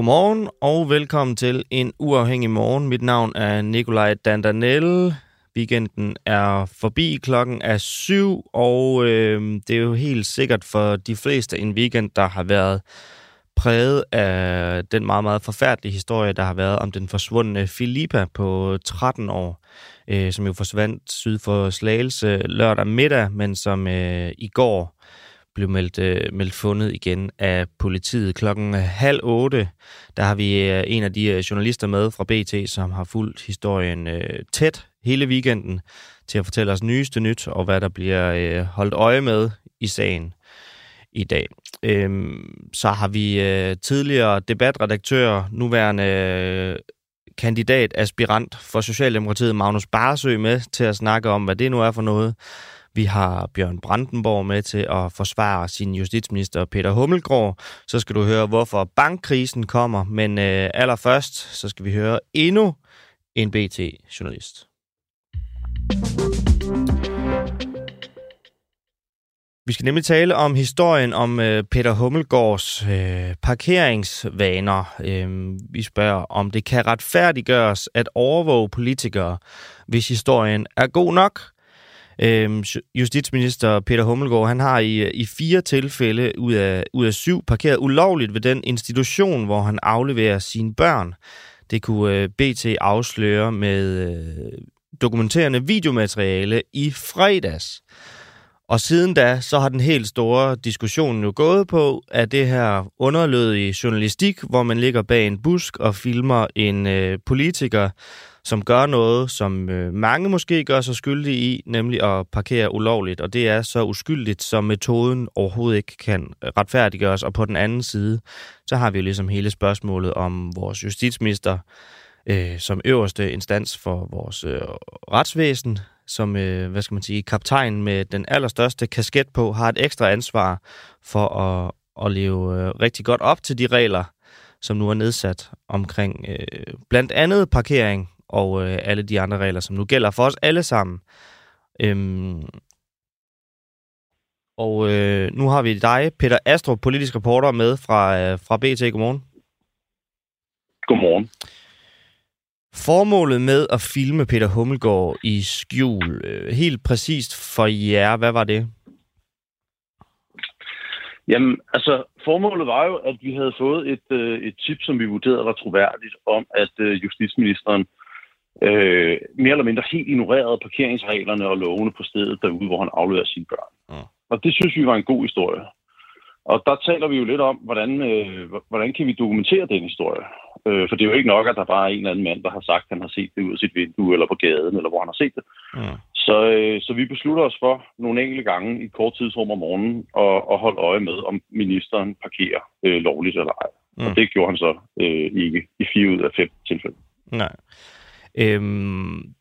Godmorgen og velkommen til en uafhængig morgen. Mit navn er Nikolaj Dandanel. Weekenden er forbi, klokken er syv, og øh, det er jo helt sikkert for de fleste en weekend, der har været præget af den meget, meget forfærdelige historie, der har været om den forsvundne Filippa på 13 år, øh, som jo forsvandt syd for Slagelse lørdag middag, men som øh, i går blev meldt, øh, meldt fundet igen af politiet. Klokken øh, halv otte, der har vi øh, en af de øh, journalister med fra BT, som har fulgt historien øh, tæt hele weekenden til at fortælle os nyeste nyt og hvad der bliver øh, holdt øje med i sagen i dag. Øhm, så har vi øh, tidligere debatredaktør, nuværende øh, kandidat, aspirant for Socialdemokratiet, Magnus Barsø, med til at snakke om, hvad det nu er for noget. Vi har Bjørn Brandenborg med til at forsvare sin justitsminister Peter Hummelgaard. Så skal du høre, hvorfor bankkrisen kommer. Men øh, allerførst, så skal vi høre endnu en BT-journalist. Vi skal nemlig tale om historien om øh, Peter Hummelgaards øh, parkeringsvaner. Øh, vi spørger, om det kan retfærdiggøres at overvåge politikere, hvis historien er god nok. Øh, justitsminister Peter Hummelgaard han har i, øh, i fire tilfælde ud af, ud af syv parkeret ulovligt ved den institution, hvor han afleverer sine børn. Det kunne øh, BT afsløre med øh, dokumenterende videomateriale i fredags. Og siden da, så har den helt store diskussion jo gået på, at det her underlødige journalistik, hvor man ligger bag en busk og filmer en øh, politiker, som gør noget, som øh, mange måske gør sig skyldige i, nemlig at parkere ulovligt. Og det er så uskyldigt, som metoden overhovedet ikke kan retfærdiggøres. Og på den anden side, så har vi jo ligesom hele spørgsmålet om vores justitsminister, øh, som øverste instans for vores øh, retsvæsen, som, øh, hvad skal man sige, kaptajn med den allerstørste kasket på, har et ekstra ansvar for at, at leve øh, rigtig godt op til de regler, som nu er nedsat omkring øh, blandt andet parkering og øh, alle de andre regler, som nu gælder for os alle sammen. Øhm, og øh, nu har vi dig, Peter Astrup, politisk reporter, med fra, øh, fra BT. Godmorgen. Godmorgen. Formålet med at filme Peter Hummelgaard i skjul, øh, helt præcist for jer, hvad var det? Jamen, altså, formålet var jo, at vi havde fået et, øh, et tip, som vi vurderede var troværdigt, om at øh, justitsministeren øh, mere eller mindre helt ignorerede parkeringsreglerne og lovene på stedet derude, hvor han afleverer sine børn. Ja. Og det synes vi var en god historie. Og der taler vi jo lidt om, hvordan, øh, hvordan kan vi dokumentere den historie. Øh, for det er jo ikke nok, at der bare er en eller anden mand, der har sagt, at han har set det ud af sit vindue, eller på gaden, eller hvor han har set det. Ja. Så, øh, så vi beslutter os for nogle enkelte gange i kort tidsrum om morgenen at, at holde øje med, om ministeren parkerer øh, lovligt eller ej. Ja. Og det gjorde han så øh, ikke i fire ud af fem tilfælde. Nej. Øhm,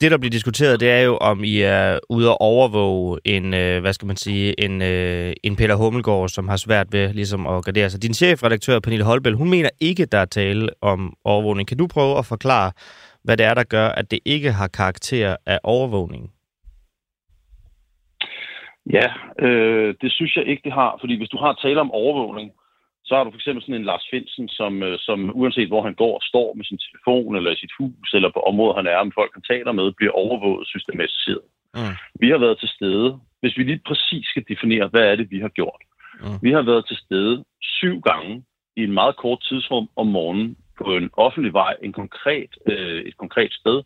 det, der bliver diskuteret, det er jo, om I er ude at overvåge en, øh, hvad skal man sige, en, øh, en Peter Hummelgaard, som har svært ved ligesom at gardere sig. Din chefredaktør, Pernille Holbæl, hun mener ikke, der er tale om overvågning. Kan du prøve at forklare, hvad det er, der gør, at det ikke har karakter af overvågning? Ja, øh, det synes jeg ikke, det har. Fordi hvis du har tale om overvågning, så har du for eksempel sådan en Lars Finsen, som, øh, som uanset hvor han går, står med sin telefon eller i sit hus, eller på området han er, om folk han taler med, bliver overvåget systematiseret. Mm. Vi har været til stede, hvis vi lige præcis skal definere, hvad er det, vi har gjort. Mm. Vi har været til stede syv gange i en meget kort tidsrum om morgenen på en offentlig vej, en konkret, øh, et konkret sted,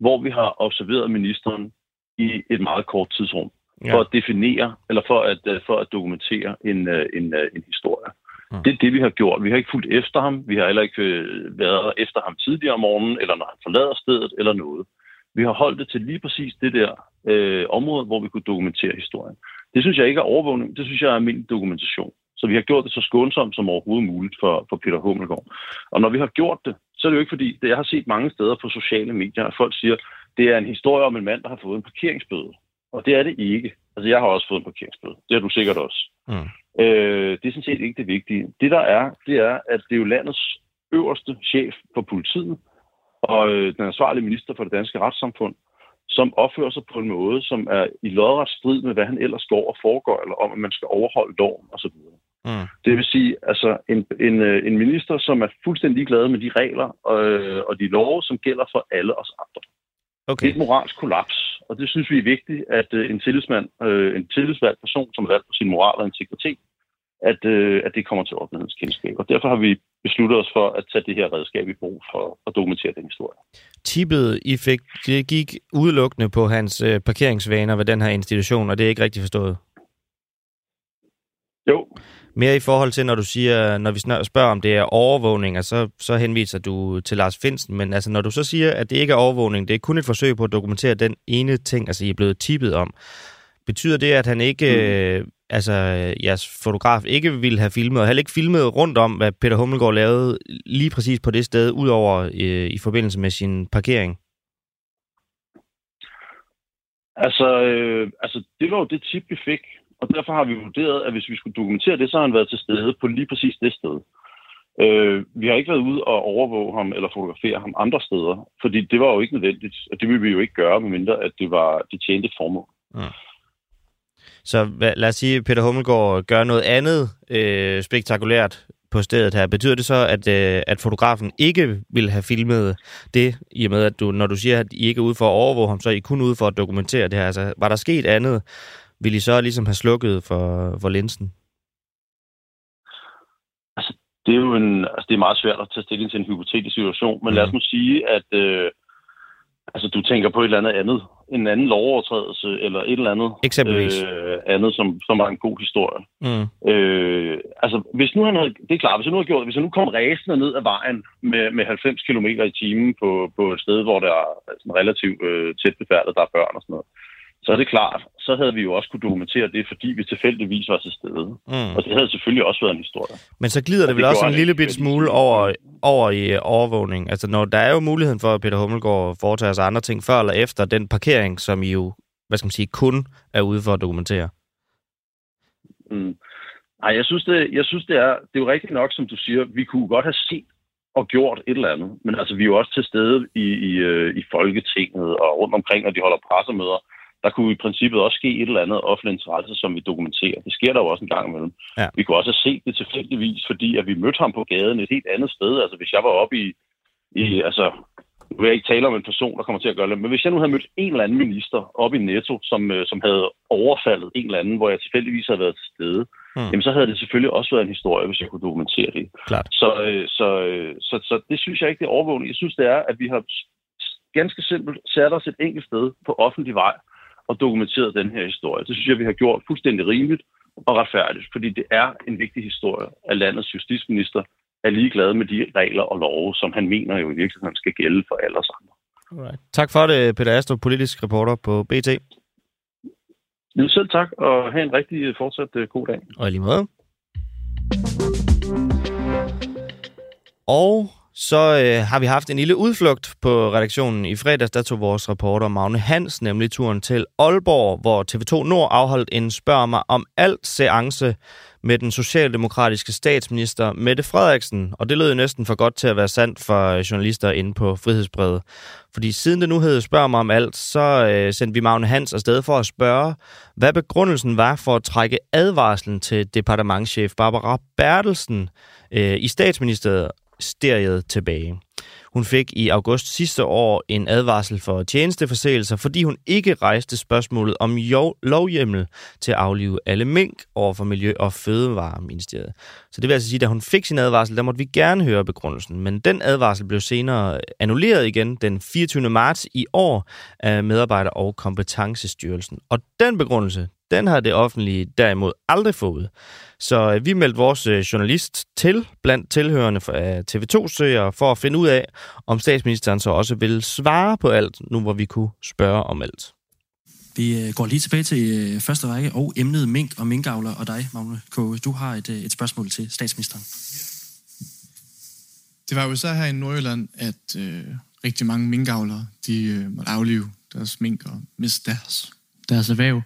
hvor vi har observeret ministeren i et meget kort tidsrum ja. for at definere, eller for at, øh, for at dokumentere en, øh, en, en historie. Mm. Det er det, vi har gjort. Vi har ikke fulgt efter ham. Vi har heller ikke øh, været efter ham tidligere om morgenen, eller når han forlader stedet, eller noget. Vi har holdt det til lige præcis det der øh, område, hvor vi kunne dokumentere historien. Det synes jeg ikke er overvågning. Det synes jeg er almindelig dokumentation. Så vi har gjort det så skånsomt som overhovedet muligt for, for Peter Hummelgaard. Og når vi har gjort det, så er det jo ikke fordi, det jeg har set mange steder på sociale medier, at folk siger, det er en historie om en mand, der har fået en parkeringsbøde. Og det er det ikke. Altså, jeg har også fået en parkeringsbøde. Det har du sikkert også. Mm. Øh, det er sådan set ikke det vigtige. Det der er, det er, at det er jo landets øverste chef for politiet og øh, den ansvarlige minister for det danske retssamfund, som opfører sig på en måde, som er i lodret strid med, hvad han ellers går og foregår, eller om, at man skal overholde loven osv. Mm. Det vil sige, altså en, en, øh, en minister, som er fuldstændig glad med de regler og, øh, og de love, som gælder for alle os andre. Okay. Det er et moralsk kollaps, og det synes vi er vigtigt, at uh, en tillidsmand, uh, en tillidsvalgt person, som er valgt på sin moral og integritet, at, uh, at det kommer til offentlighedskendskab. Og derfor har vi besluttet os for at tage det her redskab i brug for at dokumentere den historie. Tippet, I fik, det gik udelukkende på hans uh, parkeringsvaner ved den her institution, og det er ikke rigtig forstået? Jo. Mere i forhold til, når du siger, når vi spørger om det er overvågning, så, så henviser du til Lars Finsen, men altså når du så siger, at det ikke er overvågning, det er kun et forsøg på at dokumentere den ene ting, altså I er blevet tippet om, betyder det, at han ikke, mm. øh, altså jeres fotograf ikke ville have filmet, og heller ikke filmet rundt om, hvad Peter Hummelgaard lavede lige præcis på det sted, udover øh, i forbindelse med sin parkering? Altså, øh, altså, det var jo det tip, vi fik og derfor har vi vurderet, at hvis vi skulle dokumentere det, så har han været til stede på lige præcis det sted. Øh, vi har ikke været ude og overvåge ham eller fotografere ham andre steder, fordi det var jo ikke nødvendigt, og det ville vi jo ikke gøre, medmindre at det var det tjente formål. Mm. Så hvad, lad os sige, at Peter Hummelgaard gør noget andet øh, spektakulært på stedet her. Betyder det så, at, øh, at fotografen ikke vil have filmet det, i og med, at du, når du siger, at I ikke er ude for at overvåge ham, så er I kun ude for at dokumentere det her? Altså, var der sket andet, vil I så ligesom have slukket for, for linsen? Altså, det er jo en, altså, det er meget svært at tage stilling til en hypotetisk situation, men mm. lad os nu sige, at øh, altså, du tænker på et eller andet andet, en anden lovovertrædelse, eller et eller andet Eksempelvis. Øh, andet, som, som var en god historie. Mm. Øh, altså, hvis nu han havde, det er klart, hvis han nu havde gjort hvis han nu kom ræsende ned ad vejen med, med 90 km i timen på, på et sted, hvor der er sådan relativt øh, tæt befærdet, der er børn og sådan noget, så er det klart, så havde vi jo også kunne dokumentere det, fordi vi tilfældigvis var til stede. Mm. Og det havde selvfølgelig også været en historie. Men så glider det vel også en lille bitte smule over, over i overvågning. Altså, når der er jo muligheden for, at Peter Hummelgaard foretager sig andre ting før eller efter den parkering, som I jo, hvad skal man sige, kun er ude for at dokumentere. Mm. Nej, jeg synes, det, jeg synes det, er, det er jo rigtigt nok, som du siger. Vi kunne godt have set og gjort et eller andet. Men altså, vi er jo også til stede i, i, øh, i Folketinget og rundt omkring, når de holder pressemøder der kunne i princippet også ske et eller andet offentlig interesse, som vi dokumenterer. Det sker der jo også en gang imellem. Ja. Vi kunne også have set det tilfældigvis, fordi at vi mødte ham på gaden et helt andet sted. Altså hvis jeg var oppe i, i altså, nu vil jeg ikke tale om en person, der kommer til at gøre det, men hvis jeg nu havde mødt en eller anden minister oppe i Netto, som, øh, som havde overfaldet en eller anden, hvor jeg tilfældigvis havde været til stede, hmm. jamen så havde det selvfølgelig også været en historie, hvis jeg kunne dokumentere det. Klart. Så, øh, så, øh, så, så det synes jeg ikke, det er overvågning. Jeg synes, det er, at vi har ganske simpelt sat os et enkelt sted på offentlig vej, og dokumenteret den her historie. Det synes jeg, vi har gjort fuldstændig rimeligt og retfærdigt, fordi det er en vigtig historie, at landets justitsminister er ligeglad med de regler og love, som han mener jo i virkeligheden skal gælde for alle os andre. Alright. Tak for det, Peter Astrup, politisk reporter på BT. Ja, selv tak, og have en rigtig fortsat øh, god dag. Og lige måde. Og så øh, har vi haft en lille udflugt på redaktionen. I fredags der tog vores reporter Magne Hans nemlig turen til Aalborg, hvor TV2 Nord afholdt en spørg mig om alt seance med den socialdemokratiske statsminister Mette Frederiksen. Og det lød næsten for godt til at være sandt for øh, journalister inde på Frihedsbrevet. Fordi siden det nu hed Spørg mig om alt, så øh, sendte vi Magne Hans afsted for at spørge, hvad begrundelsen var for at trække advarslen til departementchef Barbara Bertelsen øh, i statsministeriet mysteriet tilbage. Hun fik i august sidste år en advarsel for tjenesteforseelser, fordi hun ikke rejste spørgsmålet om lovhjemmel til at aflive alle mink over for Miljø- og Fødevareministeriet. Så det vil altså sige, at da hun fik sin advarsel, der måtte vi gerne høre begrundelsen. Men den advarsel blev senere annulleret igen den 24. marts i år af Medarbejder- og Kompetencestyrelsen. Og den begrundelse, den har det offentlige derimod aldrig fået. Så øh, vi meldte vores øh, journalist til blandt tilhørende af TV2-søger for at finde ud af, om statsministeren så også vil svare på alt, nu hvor vi kunne spørge om alt. Vi øh, går lige tilbage til første række og emnet mink og minkavler og dig, Magne K. Du har et, et spørgsmål til statsministeren. Det var jo så her i Nordjylland, at øh, rigtig mange minkavlere, de øh, måtte aflive deres mink og miste deres, deres erhverv.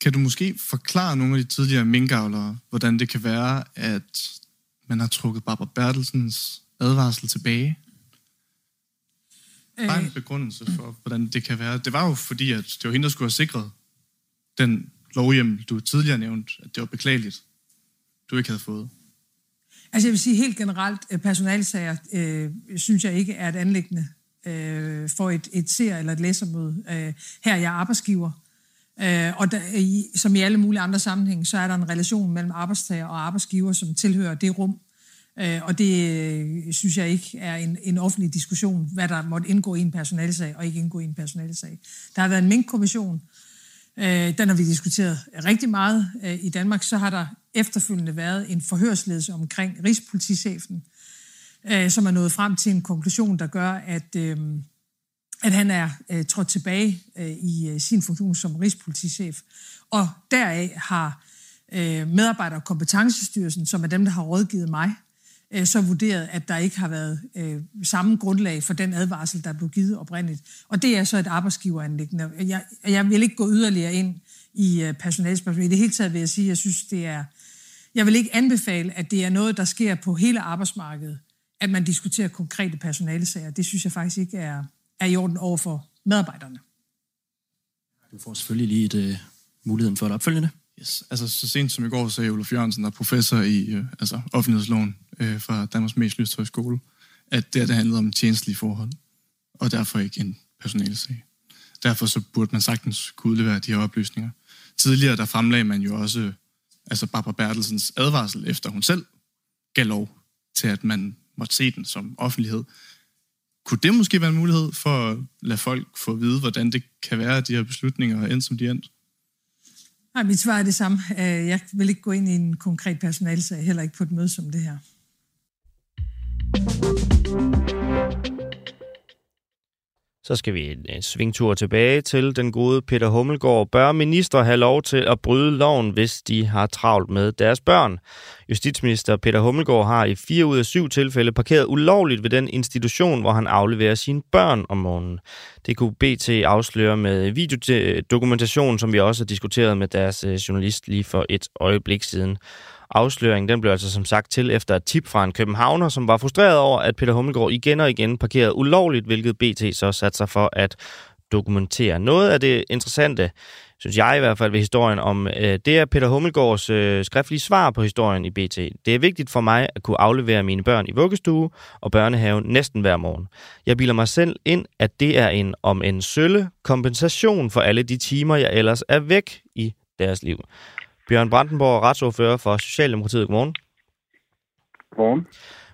Kan du måske forklare nogle af de tidligere minkavlere, hvordan det kan være, at man har trukket Barbara Bertelsens advarsel tilbage? bare en begrundelse for, hvordan det kan være. Det var jo fordi, at det var hende, der skulle have sikret den lovhjem, du tidligere nævnte, at det var beklageligt, du ikke havde fået. Altså jeg vil sige helt generelt, personalsager øh, synes jeg ikke er et anlæggende øh, for et, et ser- eller et læsermøde. Øh, her er jeg arbejdsgiver, øh, og der, i, som i alle mulige andre sammenhænge, så er der en relation mellem arbejdstager og arbejdsgiver, som tilhører det rum. Øh, og det øh, synes jeg ikke er en, en offentlig diskussion, hvad der måtte indgå i en personalsag og ikke indgå i en personalsag. Der har været en minkkommission, øh, den har vi diskuteret rigtig meget øh, i Danmark. Så har der efterfølgende været en forhørsledelse omkring Rigspolitichefen, øh, som er nået frem til en konklusion, der gør, at, øh, at han er øh, trådt tilbage øh, i øh, sin funktion som rigspolitichef. Og deraf har øh, medarbejder- og kompetencestyrelsen, som er dem, der har rådgivet mig, øh, så vurderet, at der ikke har været øh, samme grundlag for den advarsel, der blev givet oprindeligt. Og det er så et arbejdsgiveranlæggende. Jeg, jeg vil ikke gå yderligere ind i øh, personalspørgsmål. I det hele taget vil jeg sige, at jeg synes, det er... Jeg vil ikke anbefale, at det er noget, der sker på hele arbejdsmarkedet, at man diskuterer konkrete personalesager. Det synes jeg faktisk ikke er, er i orden over for medarbejderne. Du får selvfølgelig lige et, uh, muligheden for et opfølgende. Yes. Altså, så sent som i går sagde Olof Jørgensen, der er professor i øh, altså, offentlighedsloven øh, fra Danmarks mest lyst skole, at det, det handlede om tjenestlige forhold, og derfor ikke en personalesag. Derfor så burde man sagtens kunne udlevere de her oplysninger. Tidligere der fremlagde man jo også altså Barbara Bertelsens advarsel, efter hun selv gav lov til, at man måtte se den som offentlighed. Kunne det måske være en mulighed for at lade folk få at vide, hvordan det kan være, at de her beslutninger er endt, som de er endt? Nej, mit svar er det samme. Øh, jeg vil ikke gå ind i en konkret personalsag, heller ikke på et møde som det her. Så skal vi en svingtur tilbage til den gode Peter Hummelgaard. Bør minister have lov til at bryde loven, hvis de har travlt med deres børn? Justitsminister Peter Hummelgaard har i fire ud af syv tilfælde parkeret ulovligt ved den institution, hvor han afleverer sine børn om morgenen. Det kunne BT afsløre med videodokumentation, som vi også har diskuteret med deres øh, journalist lige for et øjeblik siden. Afsløringen den blev altså som sagt til efter et tip fra en københavner, som var frustreret over, at Peter Hummelgaard igen og igen parkerede ulovligt, hvilket BT så satte sig for at dokumentere. Noget af det interessante, synes jeg i hvert fald ved historien om, øh, det er Peter Hummelgaards øh, skriftlige svar på historien i BT. Det er vigtigt for mig at kunne aflevere mine børn i vuggestue og børnehave næsten hver morgen. Jeg bilder mig selv ind, at det er en om en sølle kompensation for alle de timer, jeg ellers er væk i deres liv. Bjørn Brandenborg, retsordfører for Socialdemokratiet. Godmorgen. Godmorgen.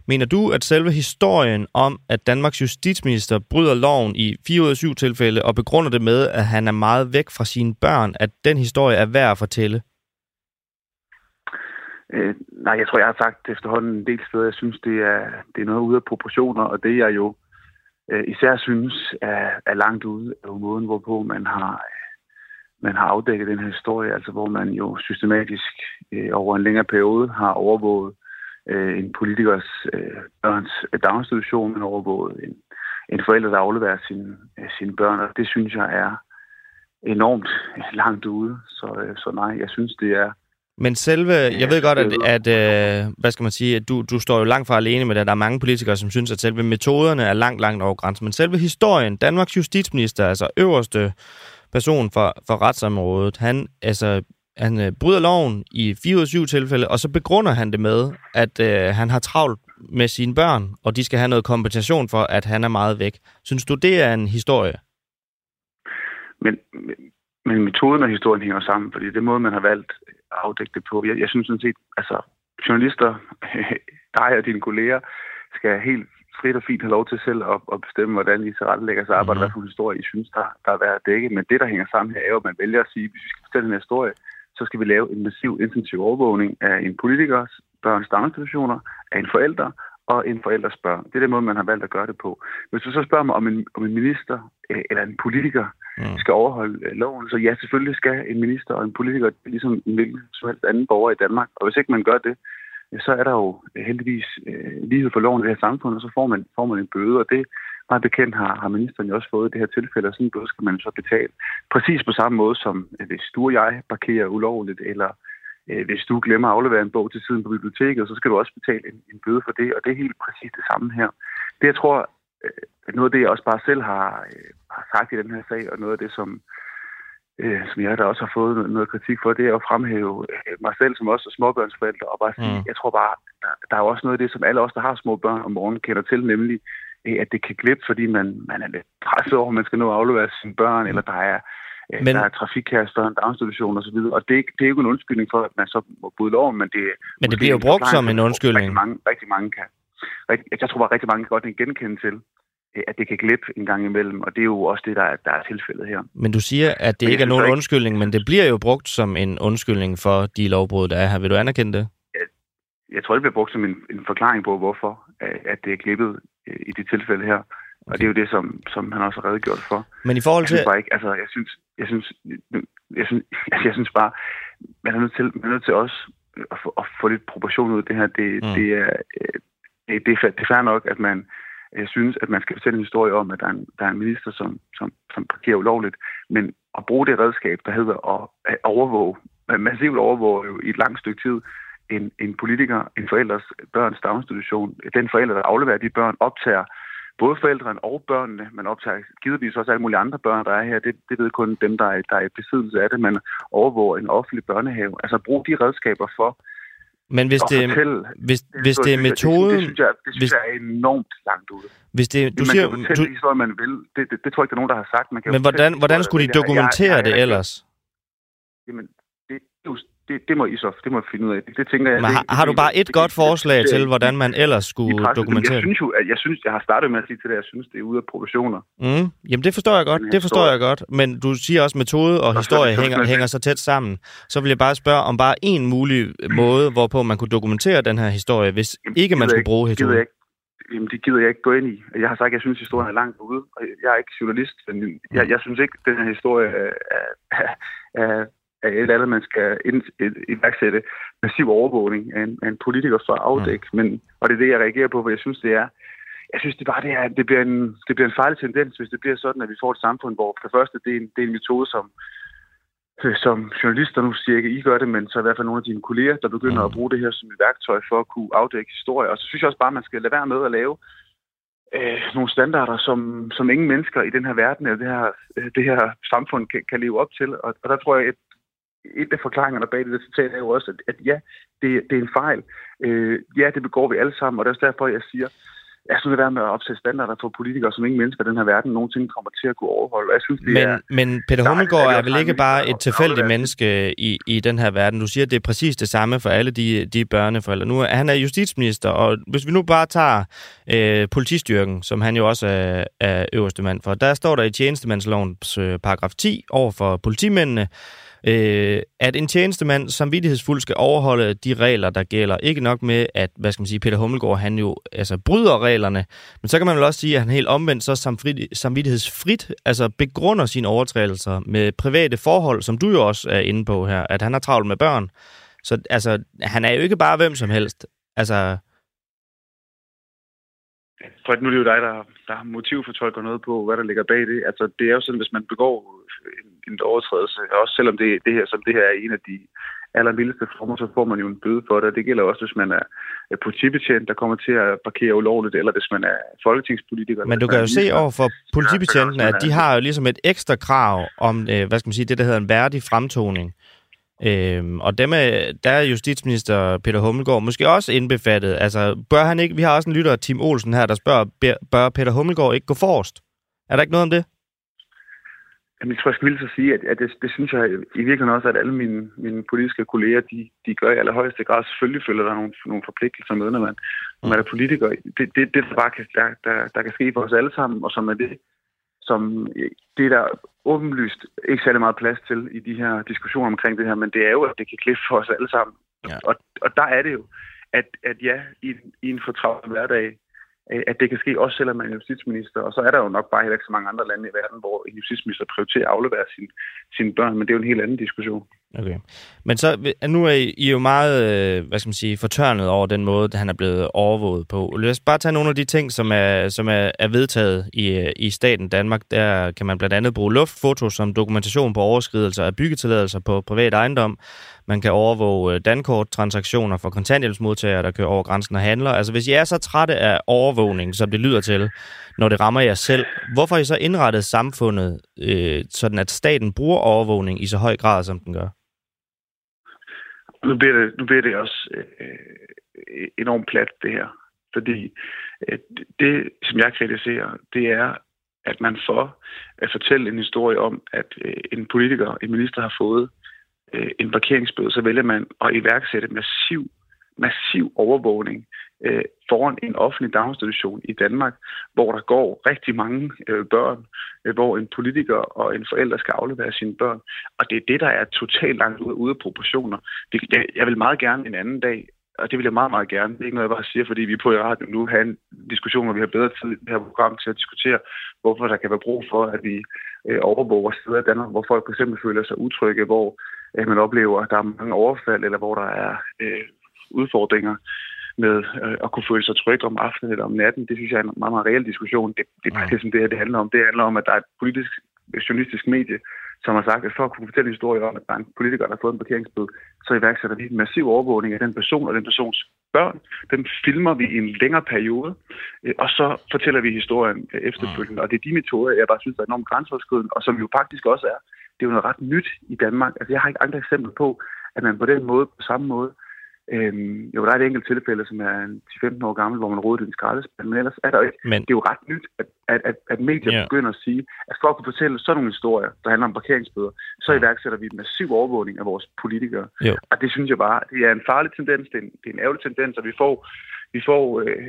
Mener du, at selve historien om, at Danmarks justitsminister bryder loven i 4 ud af 7 tilfælde og begrunder det med, at han er meget væk fra sine børn, at den historie er værd at fortælle? Øh, nej, jeg tror, jeg har sagt efterhånden en del steder, jeg synes, det er, det er noget ude af proportioner, og det jeg jo øh, især synes er, er langt ude af måden, hvorpå man har man har afdækket den her historie, altså hvor man jo systematisk øh, over en længere periode har overvåget øh, en politikers øh, børns daginstitution, men overvåget en, en forælder, der afleverer sin, øh, sine børn, og det synes jeg er enormt langt ude. Så, øh, så nej, jeg synes, det er men selve, jeg ved godt, at, at øh, hvad skal man sige, at du, du står jo langt fra alene med det. Der er mange politikere, som synes, at selve metoderne er langt, langt over grænsen. Men selve historien, Danmarks justitsminister, altså øverste person for, for retsområdet, han, altså, han øh, bryder loven i 4 ud 7 tilfælde, og så begrunder han det med, at øh, han har travlt med sine børn, og de skal have noget kompensation for, at han er meget væk. Synes du, det er en historie? Men, men metoden og historien hænger sammen, fordi det måde, man har valgt at afdække det på. Jeg, jeg synes sådan set, altså journalister, dig og dine kolleger, skal helt frit og fint have lov til selv at, at bestemme, hvordan I tilrettelægger sig arbejde, mm. hvad for en historie I synes, der, der er værd at dække. Men det, der hænger sammen her, er jo, at man vælger at sige, at hvis vi skal fortælle den her historie, så skal vi lave en massiv intensiv overvågning af en politikers børns daginstitutioner, af en forælder og en forældres børn. Det er den måde, man har valgt at gøre det på. Hvis du så spørger mig, om en, om en minister øh, eller en politiker mm. skal overholde øh, loven, så ja, selvfølgelig skal en minister og en politiker, ligesom en hvilken som helst anden borger i Danmark. Og hvis ikke man gør det, så er der jo øh, heldigvis øh, lighed for loven i det her samfund, og så får man, får man en bøde, og det meget bekendt har, har ministeren jo også fået i det her tilfælde, og sådan en bøde skal man så betale. Præcis på samme måde som øh, hvis du og jeg parkerer ulovligt, eller øh, hvis du glemmer at aflevere en bog til siden på biblioteket, så skal du også betale en, en bøde for det, og det er helt præcis det samme her. Det jeg tror øh, noget af det, jeg også bare selv har, øh, har sagt i den her sag, og noget af det, som, øh, som jeg der også har fået noget kritik for, det er at fremhæve øh, mig selv som også småbørnsforældre, og bare sige, mm. jeg tror bare, der, der er også noget af det, som alle os, der har små børn om morgenen, kender til, nemlig øh, at det kan glippe, fordi man, man er lidt presset over, man skal nå at aflevere sine børn, mm. eller der er men, der er trafikkaster, en daginstitution osv., og det er, det er ikke en undskyldning for, at man så må bryde loven, men det, men det bliver jo brugt som en undskyldning. Rigtig mange, rigtig mange kan. Jeg tror bare, rigtig mange kan godt genkende til, at det kan glippe en gang imellem, og det er jo også det, der er, der er tilfældet her. Men du siger, at det men ikke er nogen ikke... undskyldning, men det bliver jo brugt som en undskyldning for de lovbrud, der er her. Vil du anerkende det? Jeg, jeg tror, det bliver brugt som en, en forklaring på, hvorfor at det er glippet øh, i det tilfælde her. Okay. Og det er jo det, som, som han også har redegjort for. Men i forhold til... Jeg synes bare ikke, altså, jeg synes, jeg synes, jeg synes, altså, jeg synes bare, man er nødt til, man er nødt til også at få, at få lidt proportion ud af det her. Det, mm. det, er, øh, det, det, er, det er fair nok, at man jeg synes, at man skal fortælle en historie om, at der er en, der er en minister, som, som, som parkerer ulovligt, men at bruge det redskab, der hedder at, overvåge, massivt overvåge jo i et langt stykke tid, en, en politiker, en forældres børns daginstitution, den forælder, der afleverer de børn, optager både forældrene og børnene, men optager givetvis også alle mulige andre børn, der er her. Det, det ved kun dem, der er, der er i besiddelse af det, men overvåger en offentlig børnehave. Altså bruge de redskaber for men hvis det, fortælle, hvis, det, hvis det er metoden... Det, det, synes jeg, det synes hvis, jeg er enormt langt ude. Hvis det, du man siger, kan fortælle du, historie, man vil. Det, det, det, tror jeg ikke, der er nogen, der har sagt. Man kan men hvordan, hvordan skulle de dokumentere jeg, jeg, jeg, det ellers? Jamen, det, det, det, det må I så det må I finde ud af. Det, det tænker jeg... Men har, har du bare et godt forslag til, hvordan man ellers skulle dokumentere Jeg synes jo, at jeg, synes, jeg har startet med at sige til det, at jeg synes, det er ude af proportioner. Mm, jamen, det forstår jeg godt. Det forstår jeg godt. Men du siger også, at metode og historie hænger, hænger så tæt sammen. Så vil jeg bare spørge om bare en mulig måde, hvorpå man kunne dokumentere den her historie, hvis jamen, ikke man skulle bruge historie. Ikke. Jamen, det gider jeg ikke gå ind i. Jeg har sagt, at jeg synes, at historien er langt ude. Jeg er ikke journalist, men jeg, jeg synes ikke, at den her historie er, er, er, af et eller andet, man skal iværksætte massiv overvågning af en, af en politiker for at afdække. Mm. Men, og det er det, jeg reagerer på, for jeg synes, det er, jeg synes det bare, det, er, det, bliver en, det bliver en farlig tendens, hvis det bliver sådan, at vi får et samfund, hvor for det første, det er en, det er en metode, som, som journalister nu siger ikke, I gør det, men så i hvert fald nogle af dine kolleger, der begynder mm. at bruge det her som et værktøj for at kunne afdække historie. Og så synes jeg også bare, at man skal lade være med at lave øh, nogle standarder, som, som ingen mennesker i den her verden eller det her, det her samfund kan, kan leve op til. Og, og der tror jeg, at et af forklaringerne bag det citat er jo også, at, at ja, det, det er en fejl. Øh, ja, det begår vi alle sammen, og det er også derfor, jeg siger, jeg synes, det er med at opsætte standarder for politikere, som ingen mennesker i den her verden nogensinde kommer til at kunne overholde. Jeg synes, det men, er, men Peter Hummelgaard er, er vel ikke bare et tilfældigt menneske i, i den her verden. Du siger, at det er præcis det samme for alle de, de børneforældre. Nu er han er justitsminister, og hvis vi nu bare tager øh, politistyrken, som han jo også er, er øverste mand for, der står der i tjenestemandslovens øh, paragraf 10 over for politimændene, øh, at en tjenestemand samvittighedsfuldt skal overholde de regler, der gælder. Ikke nok med, at hvad skal man sige, Peter Hummelgaard, han jo altså, bryder reglerne, men så kan man vel også sige, at han helt omvendt så samvittighedsfrit altså begrunder sine overtrædelser med private forhold, som du jo også er inde på her, at han har travlt med børn. Så altså, han er jo ikke bare hvem som helst. Altså, for nu er det jo dig, der, der har motivfortolker noget på, hvad der ligger bag det. Altså, det er jo sådan, hvis man begår en, en overtrædelse, også selvom det, det her, som det her er en af de allermildeste former, så får man jo en bøde for det. Det gælder også, hvis man er politibetjent, der kommer til at parkere ulovligt, eller hvis man er folketingspolitiker. Men du kan jo se over for politibetjentene, at de har jo ligesom et ekstra krav om, øh, hvad skal man sige, det der hedder en værdig fremtoning. Øhm, og dem er, der er justitsminister Peter Hummelgaard måske også indbefattet. Altså, bør han ikke, vi har også en lytter, Tim Olsen her, der spørger, bør Peter Hummelgaard ikke gå forrest? Er der ikke noget om det? Jamen, jeg tror, jeg skal vildt sige, at, at det, det, synes jeg i virkeligheden også, at alle mine, mine politiske kolleger, de, de gør i allerhøjeste grad. Selvfølgelig følger der nogle, nogle forpligtelser med, når man, når man er politiker. Det, det, det der bare kan, der, der, der kan ske for os alle sammen, og som er det, som det er der åbenlyst ikke særlig meget plads til i de her diskussioner omkring det her, men det er jo, at det kan klippe for os alle sammen. Ja. Og, og der er det jo, at, at ja, i, i en fortravlet hverdag, at det kan ske også selvom man er justitsminister. Og så er der jo nok bare heller ikke så mange andre lande i verden, hvor en justitsminister prioriterer at aflevere sin, sine børn, men det er jo en helt anden diskussion. Okay. Men så, øh, nu er I jo meget, øh, hvad skal man sige, fortørnet over den måde, han er blevet overvåget på. Lad os bare tage nogle af de ting, som er, som er, er vedtaget i, øh, i staten Danmark. Der kan man blandt andet bruge luftfotos som dokumentation på overskridelser af byggetilladelser på privat ejendom. Man kan overvåge dankort-transaktioner for kontanthjælpsmodtagere, der kører over grænsen og handler. Altså hvis I er så trætte af overvågning, som det lyder til, når det rammer jer selv, hvorfor har I så indrettet samfundet, øh, sådan at staten bruger overvågning i så høj grad, som den gør? Nu bliver det, nu bliver det også øh, enormt plat, det her. Fordi øh, det, som jeg kritiserer, det er, at man for at fortælle en historie om, at øh, en politiker, en minister har fået øh, en parkeringsbøde, så vælger man at iværksætte massiv, massiv overvågning øh, foran en offentlig daginstitution i Danmark, hvor der går rigtig mange øh, børn, øh, hvor en politiker og en forælder skal aflevere sine børn. Og det er det, der er totalt langt ude, ude af proportioner. Det, jeg, jeg vil meget gerne en anden dag og det vil jeg meget, meget gerne. Det er ikke noget, jeg bare siger, fordi vi er på i radio nu have en diskussion, hvor vi har bedre tid i det her program til at diskutere, hvorfor der kan være brug for, at vi øh, overvåger steder i Danmark, hvor folk f.eks. føler sig utrygge, hvor øh, man oplever, at der er mange overfald, eller hvor der er øh, udfordringer med øh, at kunne føle sig tryg om aftenen eller om natten. Det synes jeg er en meget, meget reel diskussion. Det, det er bare det, som det her det handler om. Det handler om, at der er et politisk journalistisk medie, som har sagt, at for at kunne fortælle en historie om, at der er en politiker, der har fået en parkeringsbøde, så iværksætter vi en massiv overvågning af den person og den persons børn. Den filmer vi i en længere periode, øh, og så fortæller vi historien øh, efterfølgende. Og det er de metoder, jeg bare synes er enormt grænseoverskridende, og som jo faktisk også er, det er jo noget ret nyt i Danmark. Altså, jeg har ikke andre eksempler på, at man på den måde, på samme måde, Øhm, jo, der er et enkelt tilfælde, som er 10-15 år gammel, hvor man rådede en skraldespand, men ellers er der ikke. Men... Det er jo ret nyt, at, at, at, at medier yeah. begynder at sige, at for at kunne fortælle sådan nogle historier, der handler om parkeringsbøder, så iværksætter vi en massiv overvågning af vores politikere. Jo. Og det synes jeg bare, det er en farlig tendens, det er en, det er en ærgerlig tendens, og vi får vi får øh,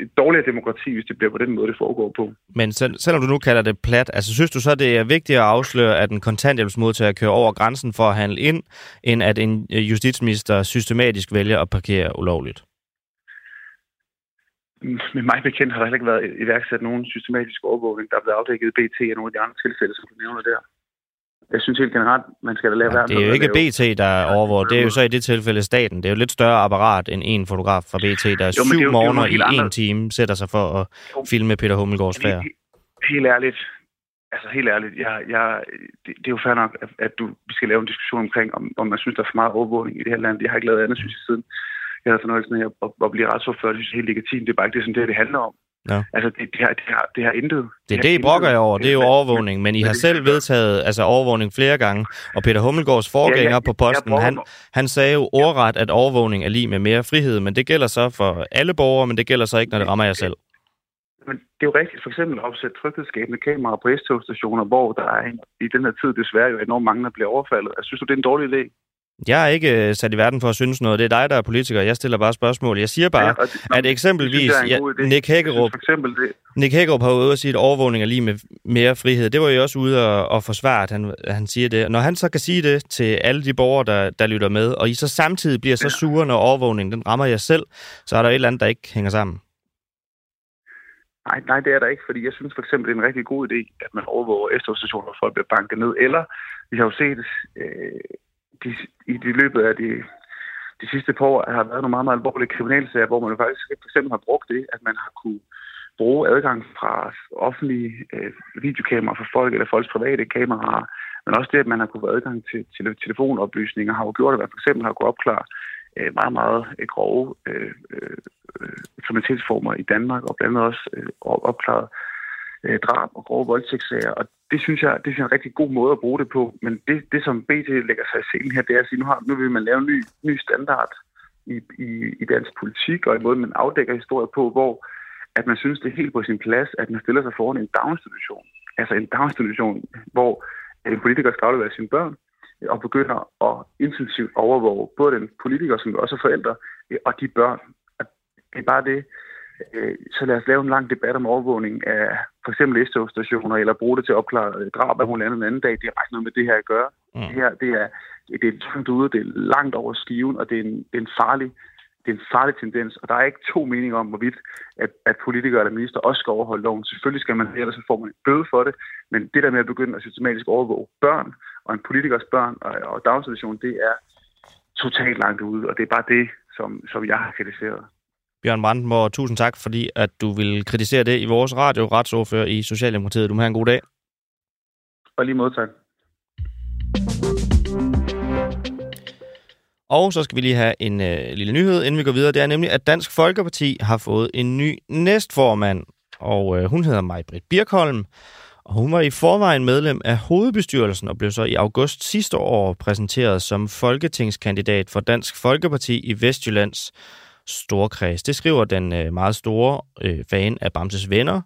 et dårligere demokrati, hvis det bliver på den måde, det foregår på. Men selv, selvom du nu kalder det plat, altså synes du så, det er vigtigt at afsløre, at en kontanthjælpsmodtager kører over grænsen for at handle ind, end at en øh, justitsminister systematisk vælger at parkere ulovligt? Med mig bekendt har der heller ikke været iværksat nogen systematisk overvågning, der er blevet afdækket BT og nogle af de andre tilfælde, som du nævner der jeg synes helt generelt, man skal da lade være Det er jo ikke BT, der overvåger. Det er jo så i det tilfælde staten. Det er jo lidt større apparat end en fotograf fra BT, der jo, syv morgener i en time sætter sig for at jo. filme Peter Hummelgaards færd. Helt ærligt, altså helt ærligt, jeg, jeg, det, det er jo fair nok, at, at du, vi skal lave en diskussion omkring, om, om man synes, der er for meget overvågning i det her land. Jeg har ikke lavet andet, synes jeg, siden jeg havde fornøjelsen af at, at blive retsordfører. Det synes jeg er helt legitimt. Det er bare ikke det, som det, det handler om. Ja. Altså, det, det, har, det, har, det har intet. Det er det, I brokker jer over. Det er jo overvågning, men I har selv vedtaget altså, overvågning flere gange. Og Peter Hummelgaards forgænger ja, ja, på posten, han, han sagde jo ordret, at overvågning er lige med mere frihed, men det gælder så for alle borgere, men det gælder så ikke, når det rammer jer selv. Men det er jo rigtigt for eksempel at opsætte tryghedsskabende kameraer på S-togstationer, hvor der er i den her tid desværre jo enormt mange, der bliver overfaldet. Jeg synes du, det er en dårlig idé? Jeg er ikke øh, sat i verden for at synes noget. Det er dig, der er politiker. Jeg stiller bare spørgsmål. Jeg siger bare, ja, det, at eksempelvis det ja, Nick Hækkerup, for eksempel det. Nick Hækkerup har ude at sige, at overvågning er lige med mere frihed. Det var jo også ude at, at forsvare, at han, at han siger det. Når han så kan sige det til alle de borgere, der, der lytter med, og I så samtidig bliver så sure, når overvågningen den rammer jer selv, så er der et eller andet, der ikke hænger sammen. Nej, nej, det er der ikke, fordi jeg synes for eksempel, det er en rigtig god idé, at man overvåger efterstationer, hvor folk bliver banket ned. Eller vi har jo set øh, de, i de løbet af de, de sidste par år har været nogle meget, meget alvorlige kriminalsager, hvor man faktisk for eksempel har brugt det, at man har kunne bruge adgang fra offentlige øh, videokameraer for folk, eller folks private kameraer, men også det, at man har kunne få adgang til, til telefonoplysninger, har jo gjort, at man for eksempel har kunne opklare øh, meget, meget øh, grove øh, øh, kriminalitetsformer i Danmark, og blandt andet også øh, opklaret øh, drab og grove voldtægtssager. Og det synes jeg, det er en rigtig god måde at bruge det på. Men det, det som BT lægger sig i scenen her, det er at sige, nu, har, nu vil man lave en ny, ny standard i, i, i dansk politik, og i måden, man afdækker historier på, hvor at man synes, det er helt på sin plads, at man stiller sig foran en daginstitution. Altså en daginstitution, hvor en politiker skal aflevere sine børn, og begynder at intensivt overvåge både den politiker, som også er forældre, og de børn. Og det er bare det, så lad os lave en lang debat om overvågning af for eksempel S-togstationer, eller bruge det til at opklare øh, drab af hun en anden dag. Det har ikke noget med det her at gøre. Mm. Det her, det er, det er tungt ude, det er langt over skiven, og det er en, det er en farlig det er en farlig tendens, og der er ikke to meninger om, hvorvidt at, at politikere eller minister også skal overholde loven. Selvfølgelig skal man det, ellers så får man en bøde for det, men det der med at begynde at systematisk overvåge børn, og en politikers børn og, og daginstitution, det er totalt langt ude, og det er bare det, som, som jeg har kritiseret. Bjørn Brandenborg, tusind tak, fordi at du vil kritisere det i vores radio, retsordfører i Socialdemokratiet. Du må have en god dag. Og lige måde, tak. Og så skal vi lige have en øh, lille nyhed, inden vi går videre. Det er nemlig, at Dansk Folkeparti har fået en ny næstformand, og øh, hun hedder Maj-Britt Birkholm. Og hun var i forvejen medlem af hovedbestyrelsen og blev så i august sidste år præsenteret som folketingskandidat for Dansk Folkeparti i Vestjyllands Storkreds. Det skriver den øh, meget store øh, fan af Bamses venner,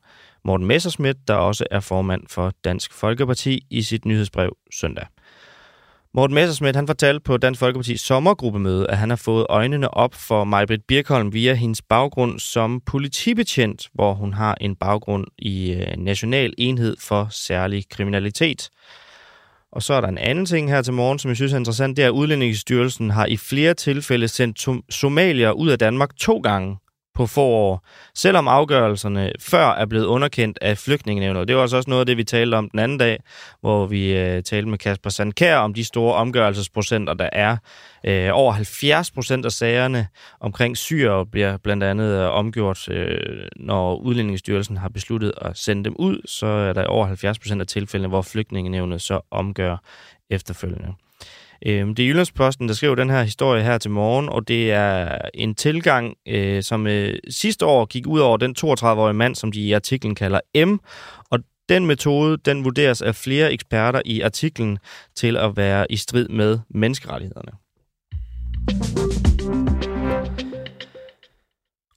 Morten Messersmith, der også er formand for Dansk Folkeparti, i sit nyhedsbrev søndag. Morten Messersmith han fortalte på Dansk Folkeparti's sommergruppemøde, at han har fået øjnene op for Majbrit Birkholm via hendes baggrund som politibetjent, hvor hun har en baggrund i øh, National Enhed for Særlig Kriminalitet. Og så er der en anden ting her til morgen, som jeg synes er interessant, det er, at Udlændingsstyrelsen har i flere tilfælde sendt somalier ud af Danmark to gange på få år, selvom afgørelserne før er blevet underkendt af flygtningenevnet. Det var altså også noget af det, vi talte om den anden dag, hvor vi øh, talte med Kasper Sandkær om de store omgørelsesprocenter, der er. Øh, over 70 procent af sagerne omkring syre bliver blandt andet øh, omgjort, øh, når Udlændingsstyrelsen har besluttet at sende dem ud, så er der over 70 procent af tilfældene, hvor flygtningenevnet så omgør efterfølgende. Øh, det er Jyllandsposten, der skriver den her historie her til morgen, og det er en tilgang, øh, som øh, sidste år gik ud over den 32-årige mand, som de i artiklen kalder M, og den metode, den vurderes af flere eksperter i artiklen til at være i strid med menneskerettighederne.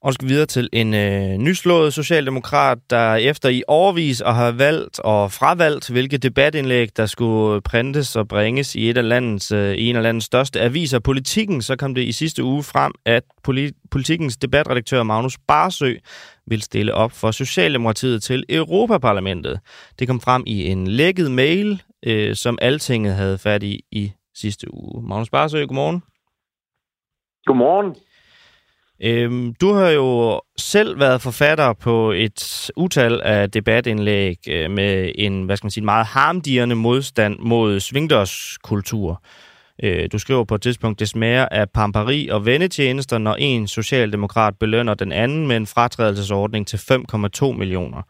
Og skal videre til en øh, nyslået socialdemokrat, der efter i overvis at have valgt og fravalgt, hvilke debatindlæg, der skulle printes og bringes i et af landets, øh, en af landets største aviser, Politikken, så kom det i sidste uge frem, at politi- Politikens debatredaktør Magnus Barsø vil stille op for Socialdemokratiet til Europaparlamentet. Det kom frem i en lækket mail, øh, som Altinget havde fat i i sidste uge. Magnus Barsø, godmorgen. Godmorgen. Øhm, du har jo selv været forfatter på et utal af debatindlæg øh, med en, hvad skal man sige, meget harmdirrende modstand mod svingdørskultur. Øh, du skriver på et tidspunkt, det smager af pamperi og vendetjenester, når en socialdemokrat belønner den anden med en fratrædelsesordning til 5,2 millioner.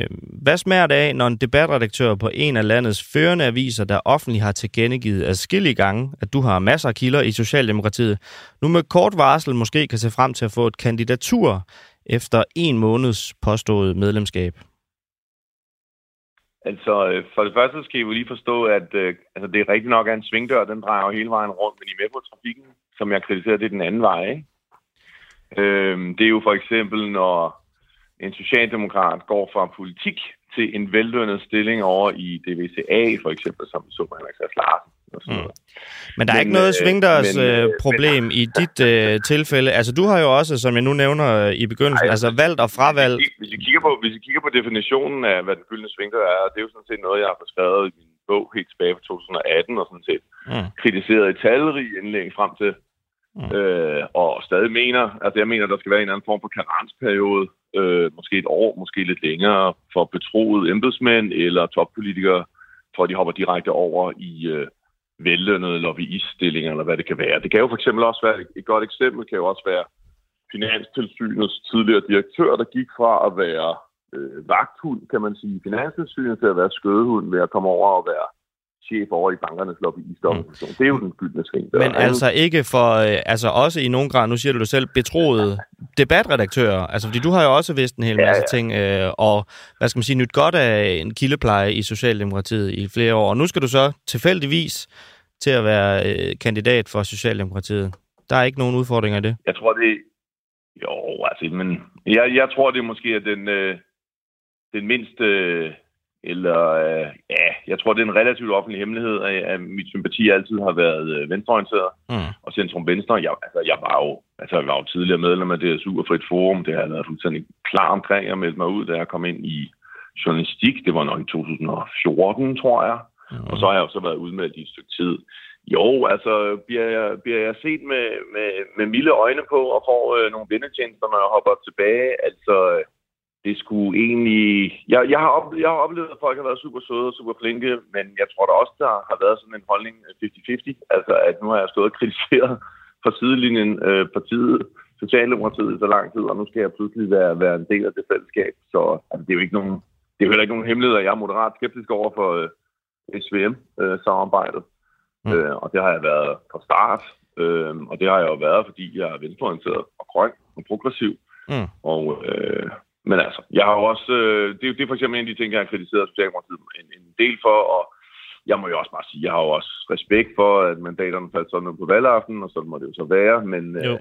Øhm, hvad smager det af, når en debatredaktør på en af landets førende aviser, der offentligt har tilkendegivet adskillige gange, at du har masser af kilder i Socialdemokratiet, nu med kort varsel måske kan se frem til at få et kandidatur efter en måneds påstået medlemskab? Altså, øh, for det første skal I jo lige forstå, at øh, altså, det er rigtig nok, at en svingdør, den drejer jo hele vejen rundt, men I er med på trafikken, som jeg kritiserer, det er den anden vej, ikke? Øhm, det er jo for eksempel, når en socialdemokrat går fra politik til en vellønnet stilling over i DVCA, for eksempel, som så man Henrik Sass Larsen. Mm. Men der er men, ikke noget øh, svingdørs men, øh, problem men, i dit øh, tilfælde. Altså, du har jo også, som jeg nu nævner øh, i begyndelsen, nej, altså valgt og fravalgt... Hvis I, kigger på, hvis I kigger på definitionen af, hvad den gyldne svingdør er, det er jo sådan set noget, jeg har beskrevet i min bog helt tilbage fra 2018, og sådan set mm. kritiseret i talrige indlæg frem til, mm. øh, og stadig mener, altså jeg mener, der skal være en anden form for karensperiode, øh, måske et år, måske lidt længere, for betroede embedsmænd eller toppolitikere, for at de hopper direkte over i øh, vellønnede lobbyiststillinger, eller hvad det kan være. Det kan jo for eksempel også være, et godt eksempel kan jo også være Finanstilsynets tidligere direktør, der gik fra at være øh, vagthund, kan man sige, Finanstilsynet til at være skødehund ved at komme over og være chef over i bankernes lobbyistorganisation. Mm. Det er jo den gyldne sving. Men er altså ikke for, øh, altså også i nogen grad, nu siger du det selv, betroede debatredaktører, altså fordi du har jo også vidst en hel masse ja, ja. ting, øh, og hvad skal man sige, nyt godt af en kildepleje i Socialdemokratiet i flere år, og nu skal du så tilfældigvis til at være øh, kandidat for Socialdemokratiet. Der er ikke nogen udfordringer i det? Jeg tror, det jo, altså, men jeg, jeg tror, det måske er den, øh, den mindste øh, eller øh, ja, jeg tror, det er en relativt offentlig hemmelighed, at, at mit sympati altid har været øh, venstreorienteret mm. og centrum venstre. Jeg, altså, jeg var jo altså, jeg var jo tidligere medlem af DSU og Frit Forum. Det har jeg været fuldstændig klar omkring. Jeg meldte mig ud, da jeg kom ind i journalistik. Det var nok i 2014, tror jeg. Mm. Og så har jeg jo så været udmeldt i et stykke tid. Jo, altså bliver jeg, bliver jeg set med, med, med milde øjne på og får øh, nogle vindetjenester, når jeg hopper tilbage. Altså, det skulle egentlig... Jeg, jeg, har oplevet, jeg har oplevet, at folk har været super søde og super flinke, men jeg tror da også, der har været sådan en holdning 50-50. Altså, at nu har jeg stået og kritiseret fra sidelinjen øh, partiet, Socialdemokratiet i så lang tid, og nu skal jeg pludselig være, være en del af det fællesskab. Så altså, det er jo ikke nogen, det er heller ikke nogen hemmelighed, at jeg er moderat skeptisk over for øh, SVM-samarbejdet. Mm. Øh, og det har jeg været fra start. Øh, og det har jeg jo været, fordi jeg er venstreorienteret og grøn og progressiv. Mm. Og, øh, men altså, jeg har jo også... Øh, det, det er for eksempel en af de ting, jeg har kritiseret Socialdemokratiet en, en del for, og jeg må jo også bare sige, jeg har jo også respekt for, at mandaterne faldt sådan noget på valgaften, og sådan må det jo så være, men, øh,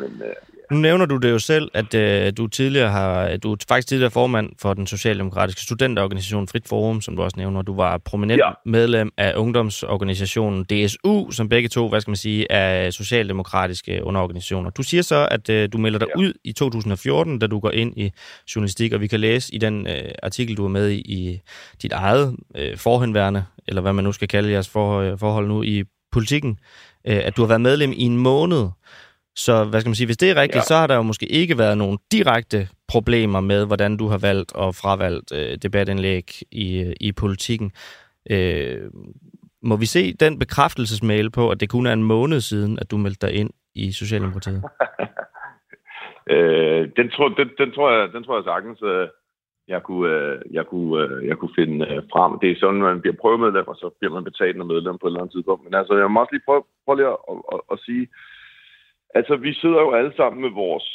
men øh, nu nævner du det jo selv, at øh, du tidligere har, du er faktisk tidligere formand for den socialdemokratiske studenterorganisation Frit Forum, som du også nævner. Du var prominent ja. medlem af ungdomsorganisationen DSU, som begge to, hvad skal man sige, er socialdemokratiske underorganisationer. Du siger så, at øh, du melder dig ja. ud i 2014, da du går ind i journalistik, og vi kan læse i den øh, artikel, du er med i, i dit eget øh, forhenværende, eller hvad man nu skal kalde jeres for, forhold nu i politikken, øh, at du har været medlem i en måned. Så hvad skal man sige, hvis det er rigtigt, ja. så har der jo måske ikke været nogen direkte problemer med, hvordan du har valgt og fravalgt øh, debatindlæg i, i politikken. Øh, må vi se den bekræftelsesmail på, at det kun er en måned siden, at du meldte dig ind i Socialdemokratiet? øh, den, tror, den, den, tror jeg, den tror jeg sagtens, øh, jeg kunne, øh, jeg kunne, øh, jeg kunne finde øh, frem. Det er sådan, at man bliver prøvemedlem, og så bliver man betalt af medlem på et eller andet tidspunkt. Men altså, jeg må også lige prøve, prøve lige at, at, at, at sige, Altså, vi sidder jo alle sammen med vores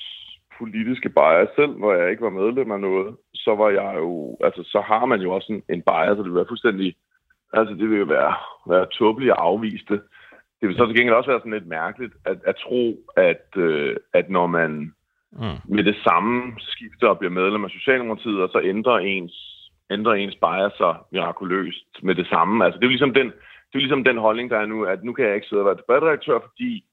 politiske bias. Selv hvor jeg ikke var medlem af noget, så var jeg jo... Altså, så har man jo også en, en bias, og det vil være fuldstændig... Altså, det vil jo være, være tåbeligt at afvise det. Det vil så til gengæld også være sådan lidt mærkeligt at, at tro, at, øh, at når man mm. med det samme skifter og bliver medlem af Socialdemokratiet, og så ændrer ens, ændrer ens bias sig mirakuløst med det samme. Altså, det er jo ligesom den, det er ligesom den holdning, der er nu, at nu kan jeg ikke sidde og være debatredaktør, fordi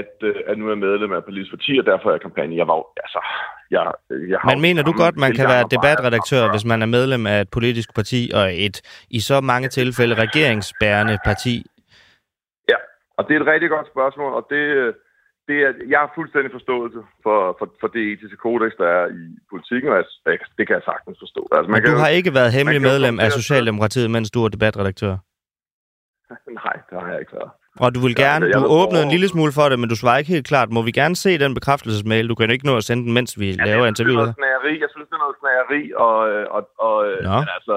at, øh, at nu er jeg medlem af politisk parti, og derfor er jeg kampagne. Jeg var altså, jeg, jeg Men mener du godt, man kan være debatredaktør, hvis man er medlem af et politisk parti, og et i så mange tilfælde regeringsbærende parti? Ja, og det er et rigtig godt spørgsmål, og det, det er, jeg har fuldstændig forståelse for, for, for det etiske kodex, der er i politikken, og jeg, det kan jeg sagtens forstå. Altså, man Men du kan, har ikke været hemmelig medlem af Socialdemokratiet, mens du er debatredaktør? Nej, det har jeg ikke været. Og du vil gerne, ja, du åbnede en lille smule for det, men du svarer ikke helt klart. Må vi gerne se den bekræftelsesmail? Du kan jo ikke nå at sende den, mens vi ja, laver interviewet. Jeg, jeg synes, det er noget snageri, og, og, og Nå. Men altså,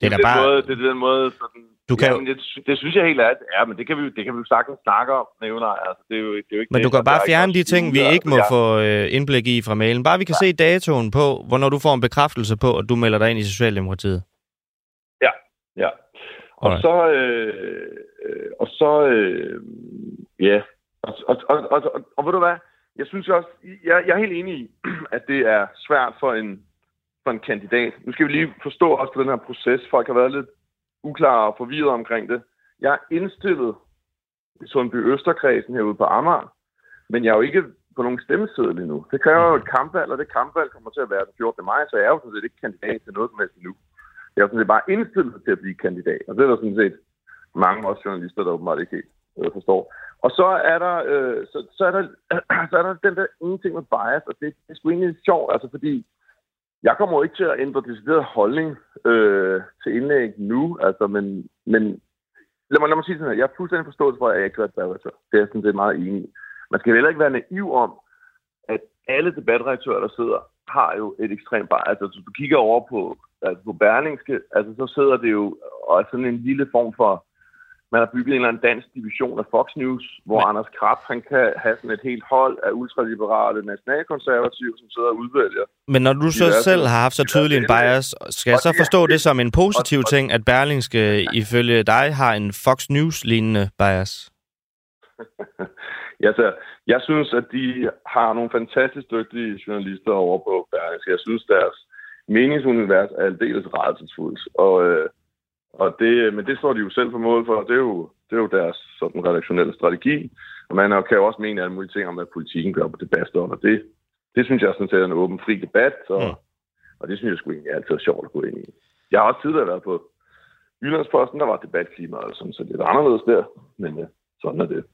det er, det er bare... Måde, det er den måde, sådan, du kan ja, det, det, synes jeg helt er, ja, men det kan vi, det kan vi jo sagtens snakke om, nævner. Altså, det er jo, det er jo ikke men det, du kan bare fjerne de ting, vi ikke må ja. få øh, indblik i fra mailen. Bare vi kan ja. se datoen på, hvornår du får en bekræftelse på, at du melder dig ind i Socialdemokratiet. Ja, ja. Og Alright. så, øh, øh, og så, øh, ja, og, og, og, og, og, og ved du hvad, jeg synes også, jeg, jeg er helt enig i, at det er svært for en, for en kandidat. Nu skal vi lige forstå også på den her proces. Folk har været lidt uklare og forvirret omkring det. Jeg er indstillet i Sundby Østerkredsen herude på Amager, men jeg er jo ikke på nogen stemmeseddel endnu. Det kræver jo et kampvalg, og det kampvalg kommer til at være den 14. maj, så jeg er jo sådan set ikke kandidat til noget som helst endnu. Jeg er sådan set bare indstillet til at blive kandidat, og det er der sådan set mange også journalister, der åbenbart ikke helt øh, forstår. Og så er der, øh, så, så, er der, så er der den der ene ting med bias, og det, det er sgu egentlig sjovt, altså fordi jeg kommer jo ikke til at ændre decideret holdning øh, til indlæg nu, altså, men, men lad mig, lad mig sige sådan her, jeg er fuldstændig forståelse for, at jeg ikke er redaktør. Det er jeg sådan set meget enig i. Man skal heller ikke være naiv om, at alle debatredaktører, der sidder, har jo et ekstremt bias. Altså, hvis du kigger over på, altså på Berlingske, altså, så sidder det jo og sådan en lille form for man har bygget en eller anden dansk division af Fox News, hvor Men... Anders Krab han kan have sådan et helt hold af ultraliberale nationalkonservative, som sidder og udvælger. Men når du så selv har haft så tydelig en bias, skal jeg så forstå det som en positiv ting, at Berlingske ifølge dig har en Fox News-lignende bias? ja, så jeg synes, at de har nogle fantastisk dygtige journalister over på Berlingske. Jeg synes, deres meningsunivers er aldeles rædselsfuldt. Og øh, og det, men det står de jo selv for mål for, og det er jo, det er jo deres sådan redaktionelle strategi. Og man kan jo også mene alle mulige ting om, hvad politikken gør på bedste og det, det synes jeg sådan set er en åben, fri debat, og, ja. og det synes jeg sgu egentlig altid er sjovt at gå ind i. Jeg har også tidligere været på Jyllandsposten, der var debatklimaet sådan, så det er anderledes der, men ja, sådan er det.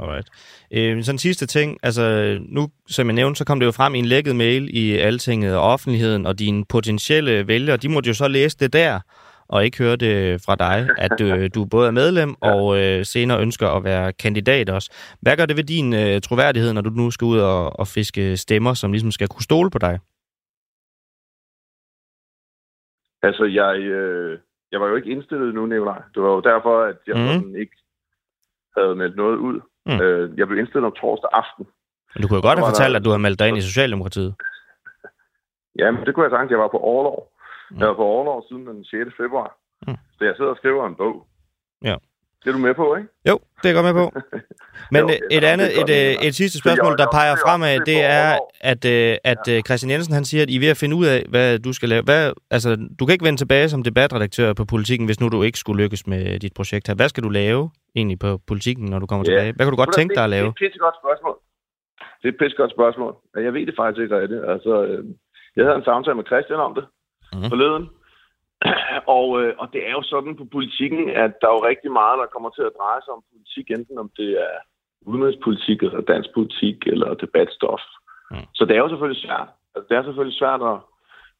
Alright. Øh, sådan en sidste ting, altså nu, som jeg nævnte, så kom det jo frem i en lækket mail i Altinget og offentligheden, og dine potentielle vælgere, de måtte jo så læse det der, og ikke høre det fra dig, at du, du både er medlem ja. og øh, senere ønsker at være kandidat også. Hvad gør det ved din øh, troværdighed, når du nu skal ud og, og fiske stemmer, som ligesom skal kunne stole på dig? Altså, jeg, øh, jeg var jo ikke indstillet nu, Nicolaj. Det var jo derfor, at jeg mm. sådan ikke havde meldt noget ud. Mm. Øh, jeg blev indstillet om torsdag aften. Men du kunne jo godt have fortalt, der- at du har meldt dig ind i Socialdemokratiet. Ja, men det kunne jeg sagt, jeg var på overlov. Mm. Jeg var på overlov siden den 6. februar. Mm. Så jeg sidder og skriver en bog. Ja. Det er du med på, ikke? Jo, det er jeg godt med på. Men Jo, et andet, det godt, et, er øh, godt. et sidste spørgsmål, jeg- der peger fremad, det er, at, at øh, Christian Jensen han siger, at I er ved at finde ud af, hvad du skal lave. Hvad, altså, du kan ikke vende tilbage som debatredaktør på politikken, hvis nu du ikke skulle lykkes med dit projekt her. Hvad skal du lave egentlig på politikken, når du kommer Ja. tilbage? Hvad kunne du godt tænke dig at lave? Det er et pissegodt spørgsmål. Det er et pissegodt spørgsmål. Ja, Jeg ved det faktisk ikke rigtigt. Altså, øh, jeg havde en samtale med Christian om det mm. forleden. Og, øh, og det er jo sådan på politikken, at der er jo rigtig meget, der kommer til at dreje sig om politik, enten om det er udenrigspolitik, eller dansk politik, eller debatstof. Mm. Så det er jo selvfølgelig svært. Altså, det er selvfølgelig svært at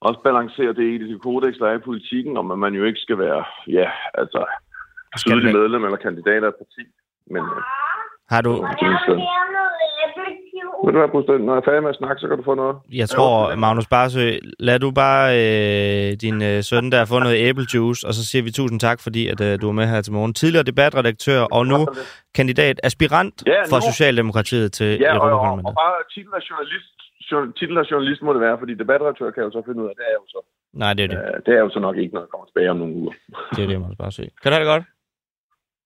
også balancere det etiske kodex, der er i politikken, om at man jo ikke skal være, ja, altså, tydelig medlem eller kandidat af et parti. Men øh, Har du, det Vil du være fuldstændig? Når jeg er færdig med at snakke, så kan du få noget. jeg tror, Magnus Barsø, lad du bare øh, din øh, søn der få noget æblejuice, og så siger vi tusind tak, fordi at, øh, du er med her til morgen. Tidligere debatredaktør, og nu kandidat, aspirant Ja, for nu. Socialdemokratiet til Ja, og, og, Europaparlamentet. og bare titel af journalist, journal, titel af journalist må det være, fordi debatredaktør kan jeg jo så finde ud af, det er jo så, Nej, det er det. øh, det er jo så nok ikke, når jeg kommer tilbage om nogle uger. Det er det, Magnus Barsø. Kan du have det godt?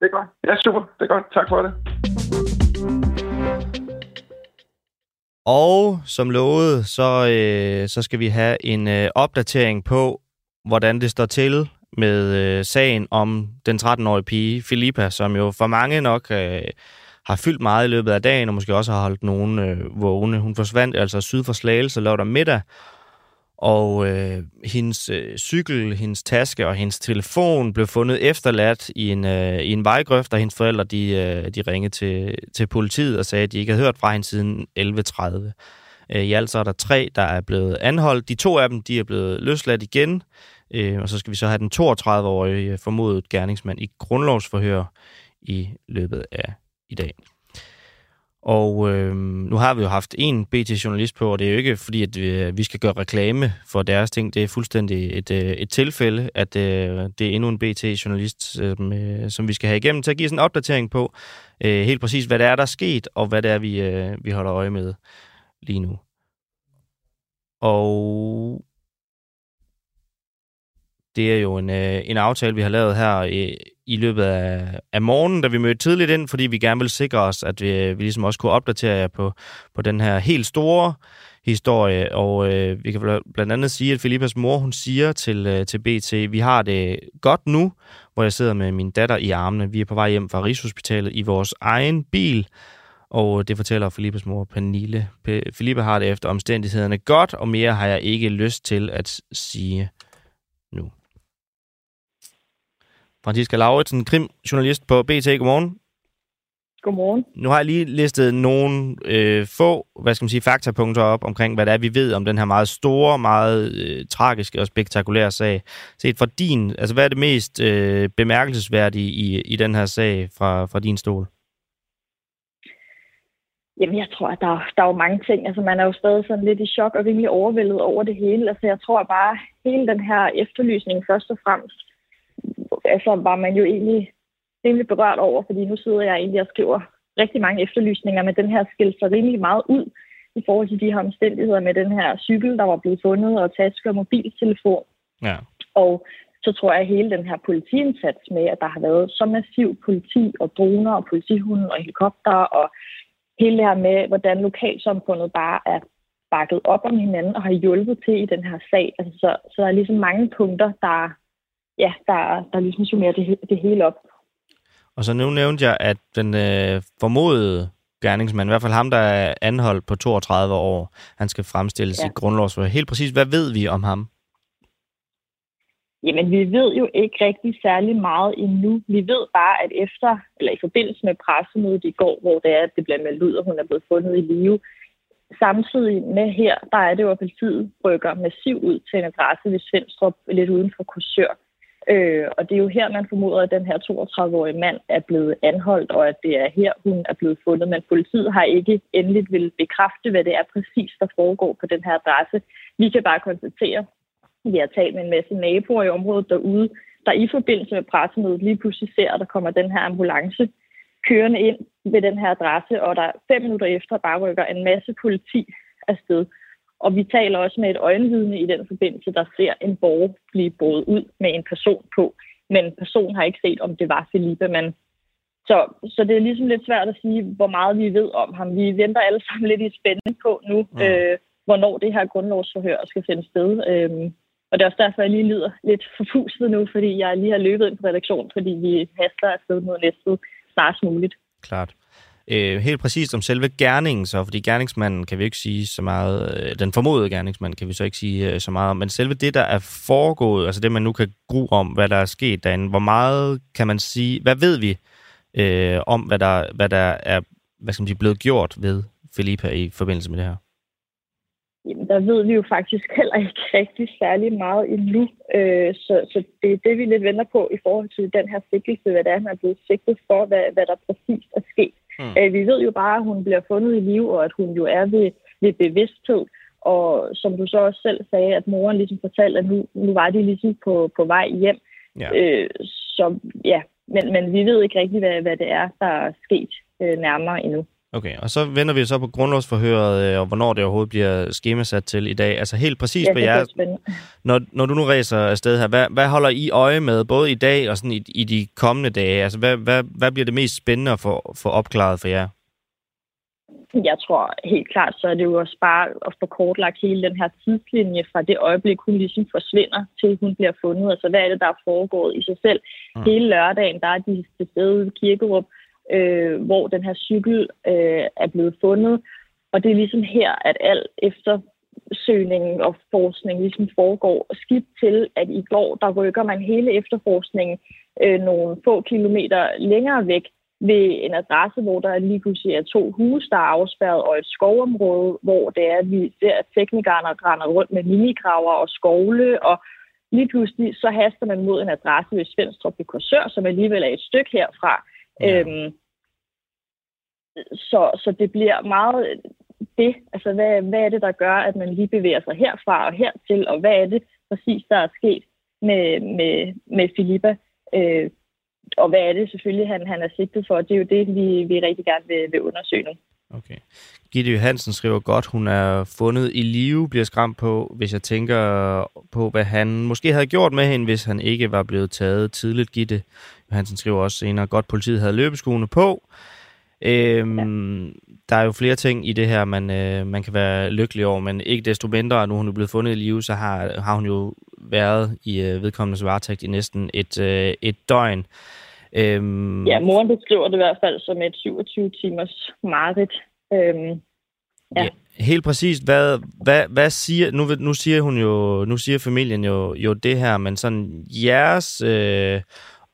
Det er godt. Ja, super. Det er godt. Tak for det. Og som lovet, så, øh, så skal vi have en øh, opdatering på, hvordan det står til med øh, sagen om den 13-årige pige, Filippa, som jo for mange nok øh, har fyldt meget i løbet af dagen, og måske også har holdt nogen øh, vågne. Hun forsvandt altså syd for Slagelse lørdag middag, og øh, hendes øh, cykel, hendes taske og hendes telefon blev fundet efterladt i en, øh, i en vejgrøft, og hendes forældre de, øh, de ringede til, til politiet og sagde, at de ikke havde hørt fra hende siden 11.30. Øh, I alt så er der tre, der er blevet anholdt. De to af dem de er blevet løsladt igen, øh, og så skal vi så have den 32-årige formodet gerningsmand i grundlovsforhør i løbet af i dag. Og øh, nu har vi jo haft en BT-journalist på, og det er jo ikke fordi, at vi, øh, vi skal gøre reklame for deres ting. Det er fuldstændig et, øh, et tilfælde, at øh, det er endnu en BT-journalist, som, øh, som vi skal have igennem til at give sådan en opdatering på øh, helt præcis, hvad det er, der er sket, og hvad det er, vi, øh, vi holder øje med lige nu. Og det er jo en, øh, en aftale, vi har lavet her i, i løbet af, af morgenen, da vi mødte tidligt ind, fordi vi gerne vil sikre os, at vi, vi ligesom også kunne opdatere jer på, på den her helt store historie. Og øh, vi kan blandt andet sige, at Filippas mor, hun siger til, øh, til BT, vi har det godt nu, hvor jeg sidder med min datter i armene. Vi er på vej hjem fra Rigshospitalet i vores egen bil, og øh, det fortæller Filippas mor, Pernille. P- Filippa har det efter omstændighederne godt, og mere har jeg ikke lyst til at sige nu. Franziska Lauritsen, krimjournalist på BT. Godmorgen. Godmorgen. Nu har jeg lige listet nogle øh, få, hvad skal man sige, faktapunkter op omkring, hvad det er, vi ved om den her meget store, meget øh, tragiske og spektakulære sag. Set fra din, altså hvad er det mest øh, bemærkelsesværdige i, i den her sag fra, fra din stol? Jamen, jeg tror, at der, der er jo mange ting. Altså, man er jo stadig sådan lidt i chok og rimelig overvældet over det hele. Altså, jeg tror bare, hele den her efterlysning først og fremmest, altså, var man jo egentlig rimelig berørt over, fordi nu sidder jeg egentlig og skriver rigtig mange efterlysninger, men den her skilte sig rimelig meget ud i forhold til de her omstændigheder med den her cykel, der var blevet fundet, og taske og mobiltelefon. Ja. Og så tror jeg, at hele den her politiindsats med, at der har været så massiv politi og droner og politihunde og helikopter og hele det her med, hvordan lokalsamfundet bare er bakket op om hinanden og har hjulpet til i den her sag. Altså, så, så der er ligesom mange punkter, der, ja, der, der ligesom summerer det, det hele op. Og så nu nævnte jeg, at den øh, formodede gerningsmand, i hvert fald ham, der er anholdt på 32 år, han skal fremstilles. Ja. i grundlovsforhør. Helt præcis, hvad ved vi om ham? Jamen, vi ved jo ikke rigtig særlig meget endnu. Vi ved bare, at efter, eller i forbindelse med pressemødet i går, hvor det er, at det bliver meldt ud, at hun er blevet fundet i live, samtidig med her, der er det jo, at politiet rykker massivt ud til en adresse ved Svendstrup, lidt uden for Korsør. Øh, og det er jo her, man formoder, at den her 32-årige mand er blevet anholdt, og at det er her, hun er blevet fundet. Men politiet har ikke endeligt vil bekræfte, hvad det er præcis, der foregår på den her adresse. Vi kan bare konstatere, vi har talt med en masse naboer i området derude, der i forbindelse med pressemødet lige pludselig ser, at der kommer den her ambulance kørende ind ved den her adresse, og der fem minutter efter bare rykker en masse politi afsted. Og vi taler også med et øjenvidne i den forbindelse, der ser en borger blive båret ud med en person på. Men personen har ikke set, om det var Felipe, men så, så det er ligesom lidt svært at sige, hvor meget vi ved om ham. Vi venter alle sammen lidt i spænding på nu, mm. øh, hvornår det her grundlovsforhør skal finde sted. Øhm, og det er også derfor, jeg lige lyder lidt forfuset nu, fordi jeg lige har løbet ind på redaktionen, fordi vi haster afsted mod næste snarest muligt. Klart. Øh, helt præcist om selve gerningen så, fordi gerningsmanden kan vi ikke sige så meget, øh, den formodede gerningsmand kan vi så ikke sige øh, så meget om, men selve det, der er foregået, altså det, man nu kan gro om, hvad der er sket derinde, hvor meget kan man sige, hvad ved vi øh, om, hvad der, hvad der er hvad skal man sige, blevet gjort ved Filipa i forbindelse med det her? Jamen, der ved vi jo faktisk heller ikke rigtig særlig meget endnu. Øh, så, så det er det, vi lidt venter på i forhold til den her sigtelse, hvad det er, han er blevet sigtet for, hvad, hvad der præcis er sket. Mm. Øh, vi ved jo bare, at hun bliver fundet i liv, og at hun jo er ved, ved bevidsthed. Og som du så også selv sagde, at moren ligesom fortalte, at nu, nu var de ligesom på, på vej hjem. Ja. Øh, så ja, men, men vi ved ikke rigtig, hvad, hvad det er, der er sket øh, nærmere endnu. Okay, og så vender vi så på grundlovsforhøret, øh, og hvornår det overhovedet bliver skemasat til i dag. Altså helt præcis ja, på jer, når, når du nu rejser afsted her, hvad, hvad holder I øje med, både i dag og sådan i, i de kommende dage? Altså hvad, hvad, hvad bliver det mest spændende at få, få opklaret for jer? Jeg tror helt klart, så er det jo også bare at få kortlagt hele den her tidslinje fra det øjeblik, hun ligesom forsvinder, til hun bliver fundet. Altså hvad er det, der er foregået i sig selv? Mm. Hele lørdagen, der er de til stede i Kirkerup, øh, Øh, hvor den her cykel øh, er blevet fundet. Og det er ligesom her, at alt efter søgningen og forskning ligesom foregår. Skidt til, at i går, der rykker man hele efterforskningen øh, nogle få kilometer længere væk ved en adresse, hvor der lige pludselig er to huse, der er afspærret, og et skovområde, hvor det er, at vi ser, at teknikerne render rundt med minigraver og skovle, og lige pludselig så haster man mod en adresse ved Svendstrup i Korsør, som alligevel er et stykke herfra. Ja. Øhm, så, så det bliver meget det. Altså, hvad, hvad er det, der gør, at man lige bevæger sig herfra og hertil, og hvad er det præcis, der er sket med, med, med Filippa? Øh, og hvad er det selvfølgelig, han, han er sigtet for? Det er jo det, vi, vi rigtig gerne vil, vil undersøge nu. Okay. Gitte Johansen skriver godt, hun er fundet i live, bliver skræmt på, hvis jeg tænker på, hvad han måske havde gjort med hende, hvis han ikke var blevet taget tidligt. Gitte Johansen skriver også senere, godt politiet havde løbeskoene på. Øhm, ja. Der er jo flere ting i det her, man, øh, man kan være lykkelig over, men ikke desto mindre, at nu hun er blevet fundet i live, så har, har hun jo været i øh, vedkommendes varetægt i næsten et, øh, et døgn. Øhm... Ja, moren beskriver det i hvert fald som et 27-timers mareridt. Øhm, ja. ja. Helt præcis. Hvad, hvad, hvad siger, nu, nu siger hun jo, nu siger familien jo, jo det her, men sådan jeres øh,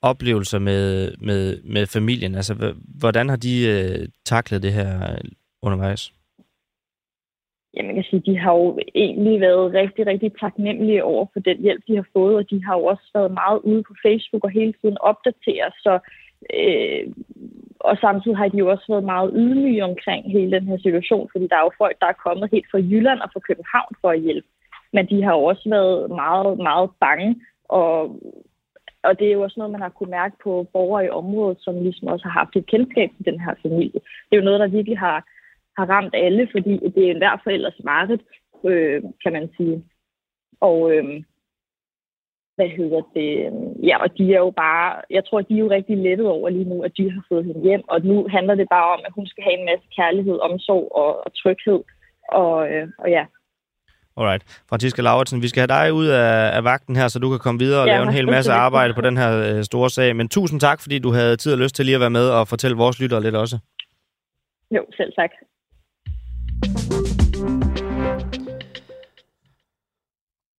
oplevelser med, med, med familien, altså hvordan har de øh, taklet det her øh, undervejs? Ja, man kan sige, de har jo egentlig været rigtig, rigtig taknemmelige over for den hjælp, de har fået, og de har jo også været meget ude på Facebook og hele tiden opdateret, så øh, og samtidig har de jo også været meget ydmyge omkring hele den her situation, fordi der er jo folk, der er kommet helt fra Jylland og fra København for at hjælpe. Men de har jo også været meget, meget bange, og, og det er jo også noget, man har kunne mærke på borgere i området, som ligesom også har haft et kendskab til den her familie. Det er jo noget, der virkelig har har ramt alle, fordi det er enhver forældres mareridt, øh, kan man sige. Og øh, hvad hedder det? Ja, og de er jo bare, jeg tror, de er jo rigtig lettet over lige nu, at de har fået hende hjem, og nu handler det bare om, at hun skal have en masse kærlighed, omsorg og, og tryghed, og, øh, og ja. Alright. Franziska Lauritsen, vi skal have dig ud af, af vagten her, så du kan komme videre og ja, lave en hel masse arbejde på den her øh, store sag. Men tusind tak, fordi du havde tid og lyst til lige at være med og fortælle vores lyttere lidt også. Jo, selv tak.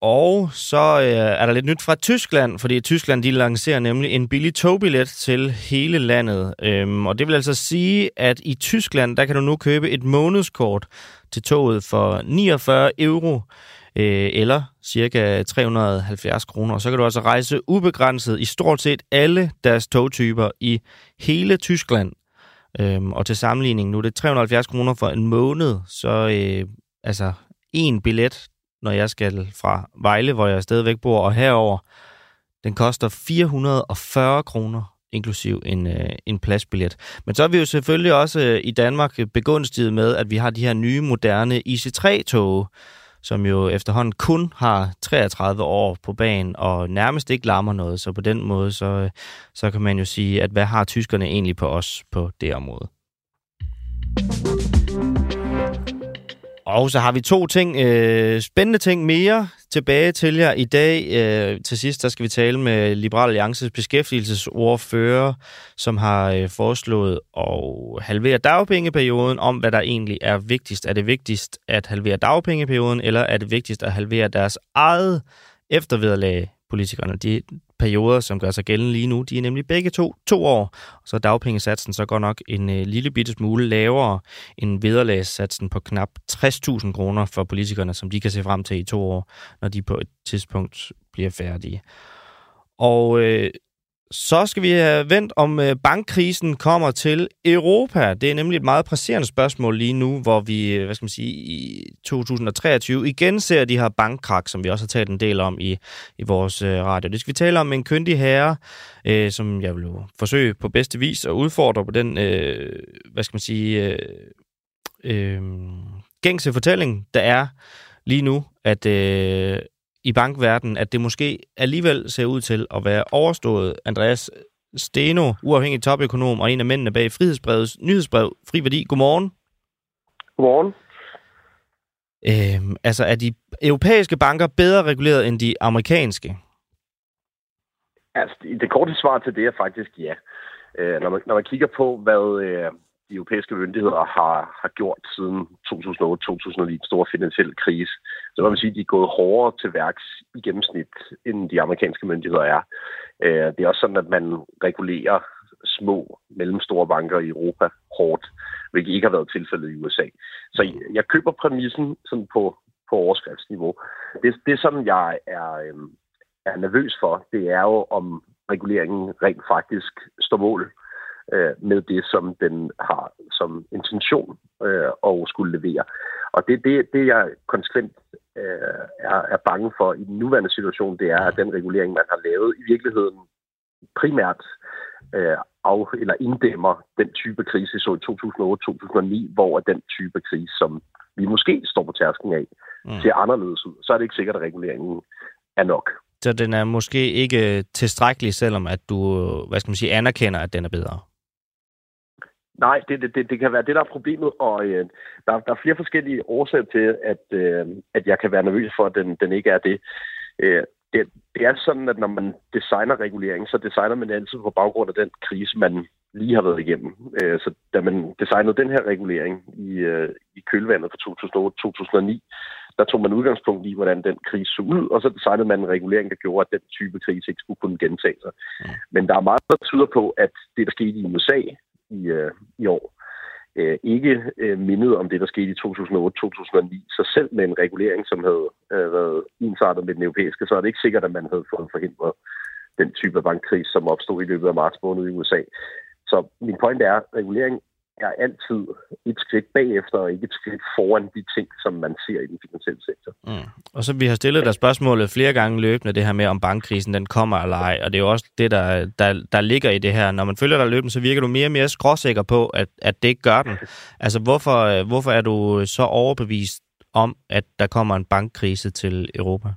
Og så øh, er der lidt nyt fra Tyskland, fordi Tyskland de lancerer nemlig en billig togbillet til hele landet. Øhm, og det vil altså sige, at i Tyskland, der kan du nu købe et månedskort til toget for 49 euro, øh, eller cirka 370 kroner. Og så kan du altså rejse ubegrænset i stort set alle deres togtyper i hele Tyskland. Øhm, og til sammenligning, nu er det 370 kroner for en måned, så øh, altså en billet, når jeg skal fra Vejle, hvor jeg stadigvæk bor, og herover, den koster 440 kroner inklusiv en, øh, en pladsbillet. Men så er vi jo selvfølgelig også øh, i Danmark begunstiget med, at vi har de her nye, moderne IC3-tog, som jo efterhånden kun har 33 år på banen og nærmest ikke larmer noget. Så på den måde, så, øh, så kan man jo sige, at hvad har tyskerne egentlig på os på det område? Og så har vi to ting, øh, spændende ting mere tilbage til jer i dag. Øh, til sidst der skal vi tale med Liberal Alliances beskæftigelsesordfører, som har øh, foreslået at halvere dagpengeperioden, om hvad der egentlig er vigtigst. Er det vigtigst at halvere dagpengeperioden, eller er det vigtigst at halvere deres eget eftervederlag politikerne. De perioder, som gør sig gældende lige nu, de er nemlig begge to to år. Så er dagpengesatsen så godt nok en øh, lille bitte smule lavere end vederlagssatsen på knap 60.000 kroner for politikerne, som de kan se frem til i to år, når de på et tidspunkt bliver færdige. Og øh, så skal vi øh, have vendt, om øh, bankkrisen kommer til Europa. Det er nemlig et meget presserende spørgsmål lige nu, hvor vi, øh, hvad skal man sige, i 2023 igen ser de her bankkrak, som vi også har talt en del om i, i vores radio. Det skal vi tale om en kyndig herre, øh, som jeg vil jo forsøge på bedste vis at udfordre på den, øh, hvad skal man sige, øh, øh, gængse fortælling, der er lige nu, at øh, i bankverdenen, at det måske alligevel ser ud til at være overstået. Andreas Steno, uafhængig topøkonom og en af mændene bag Frihedsbrevets nyhedsbrev Fri Værdi. Godmorgen. Godmorgen. Øhm, altså, er de europæiske banker bedre reguleret end de amerikanske? Altså, det korte svar til det er faktisk ja. Øh, når, man, når man kigger på, hvad, øh, de europæiske myndigheder har, har gjort siden 2008-2009, en stor finansiel krise, så kan man sige, at de er gået hårdere til værks i gennemsnit, end de amerikanske myndigheder er. Øh, det er også sådan, at man regulerer små, mellemstore banker i Europa hårdt, hvilket ikke har været tilfældet i USA. Så jeg køber præmissen sådan på, på overskriftsniveau. Det, det, som jeg er, øh, er nervøs for, det er jo, om reguleringen rent faktisk står mål øh, med det, som den har som intention øh, at skulle levere. Og det, det, det jeg konsekvent øh, er, er bange for i den nuværende situation, det er, at den regulering, man har lavet, i virkeligheden primært øh, af, eller inddæmmer den type krise, så i 2008-2009, hvor den type krise, som vi måske står på tærsken af, mm. ser anderledes ud. Så er det ikke sikkert, at reguleringen er nok. Så den er måske ikke tilstrækkelig, selvom at du, hvad skal man sige, anerkender, at den er bedre? Nej, det, det, det kan være det, der er problemet, og øh, der, der er flere forskellige årsager til, at, øh, at jeg kan være nervøs for, at den, den ikke er det. Øh, det. Det er sådan, at når man designer regulering, så designer man altid på baggrund af den krise, man lige har været igennem. Øh, så da man designede den her regulering i, øh, i kølvandet fra 2008-2009, der tog man udgangspunkt i, hvordan den krise så ud, og så designede man en regulering, der gjorde, at den type krise ikke skulle kunne gentage sig. Mm. Men der er meget, der tyder på, at det, der skete i USA, i, øh, i år. Øh, ikke øh, mindet om det, der skete i 2008-2009. Så selv med en regulering, som havde øh, været ensartet med den europæiske, så er det ikke sikkert, at man havde fået forhindret den type bankkris, som opstod i løbet af marts måned i USA. Så min point er, at regulering er altid et skridt bagefter, og ikke et skridt foran de ting, som man ser i den finansielle sektor. Mm. Og så vi har stillet der spørgsmålet flere gange løbende, det her med, om bankkrisen den kommer eller ej, og det er jo også det, der, der, der ligger i det her. Når man følger dig løbende, så virker du mere og mere skråsikker på, at, at det ikke gør den. Altså, hvorfor, hvorfor er du så overbevist om, at der kommer en bankkrise til Europa?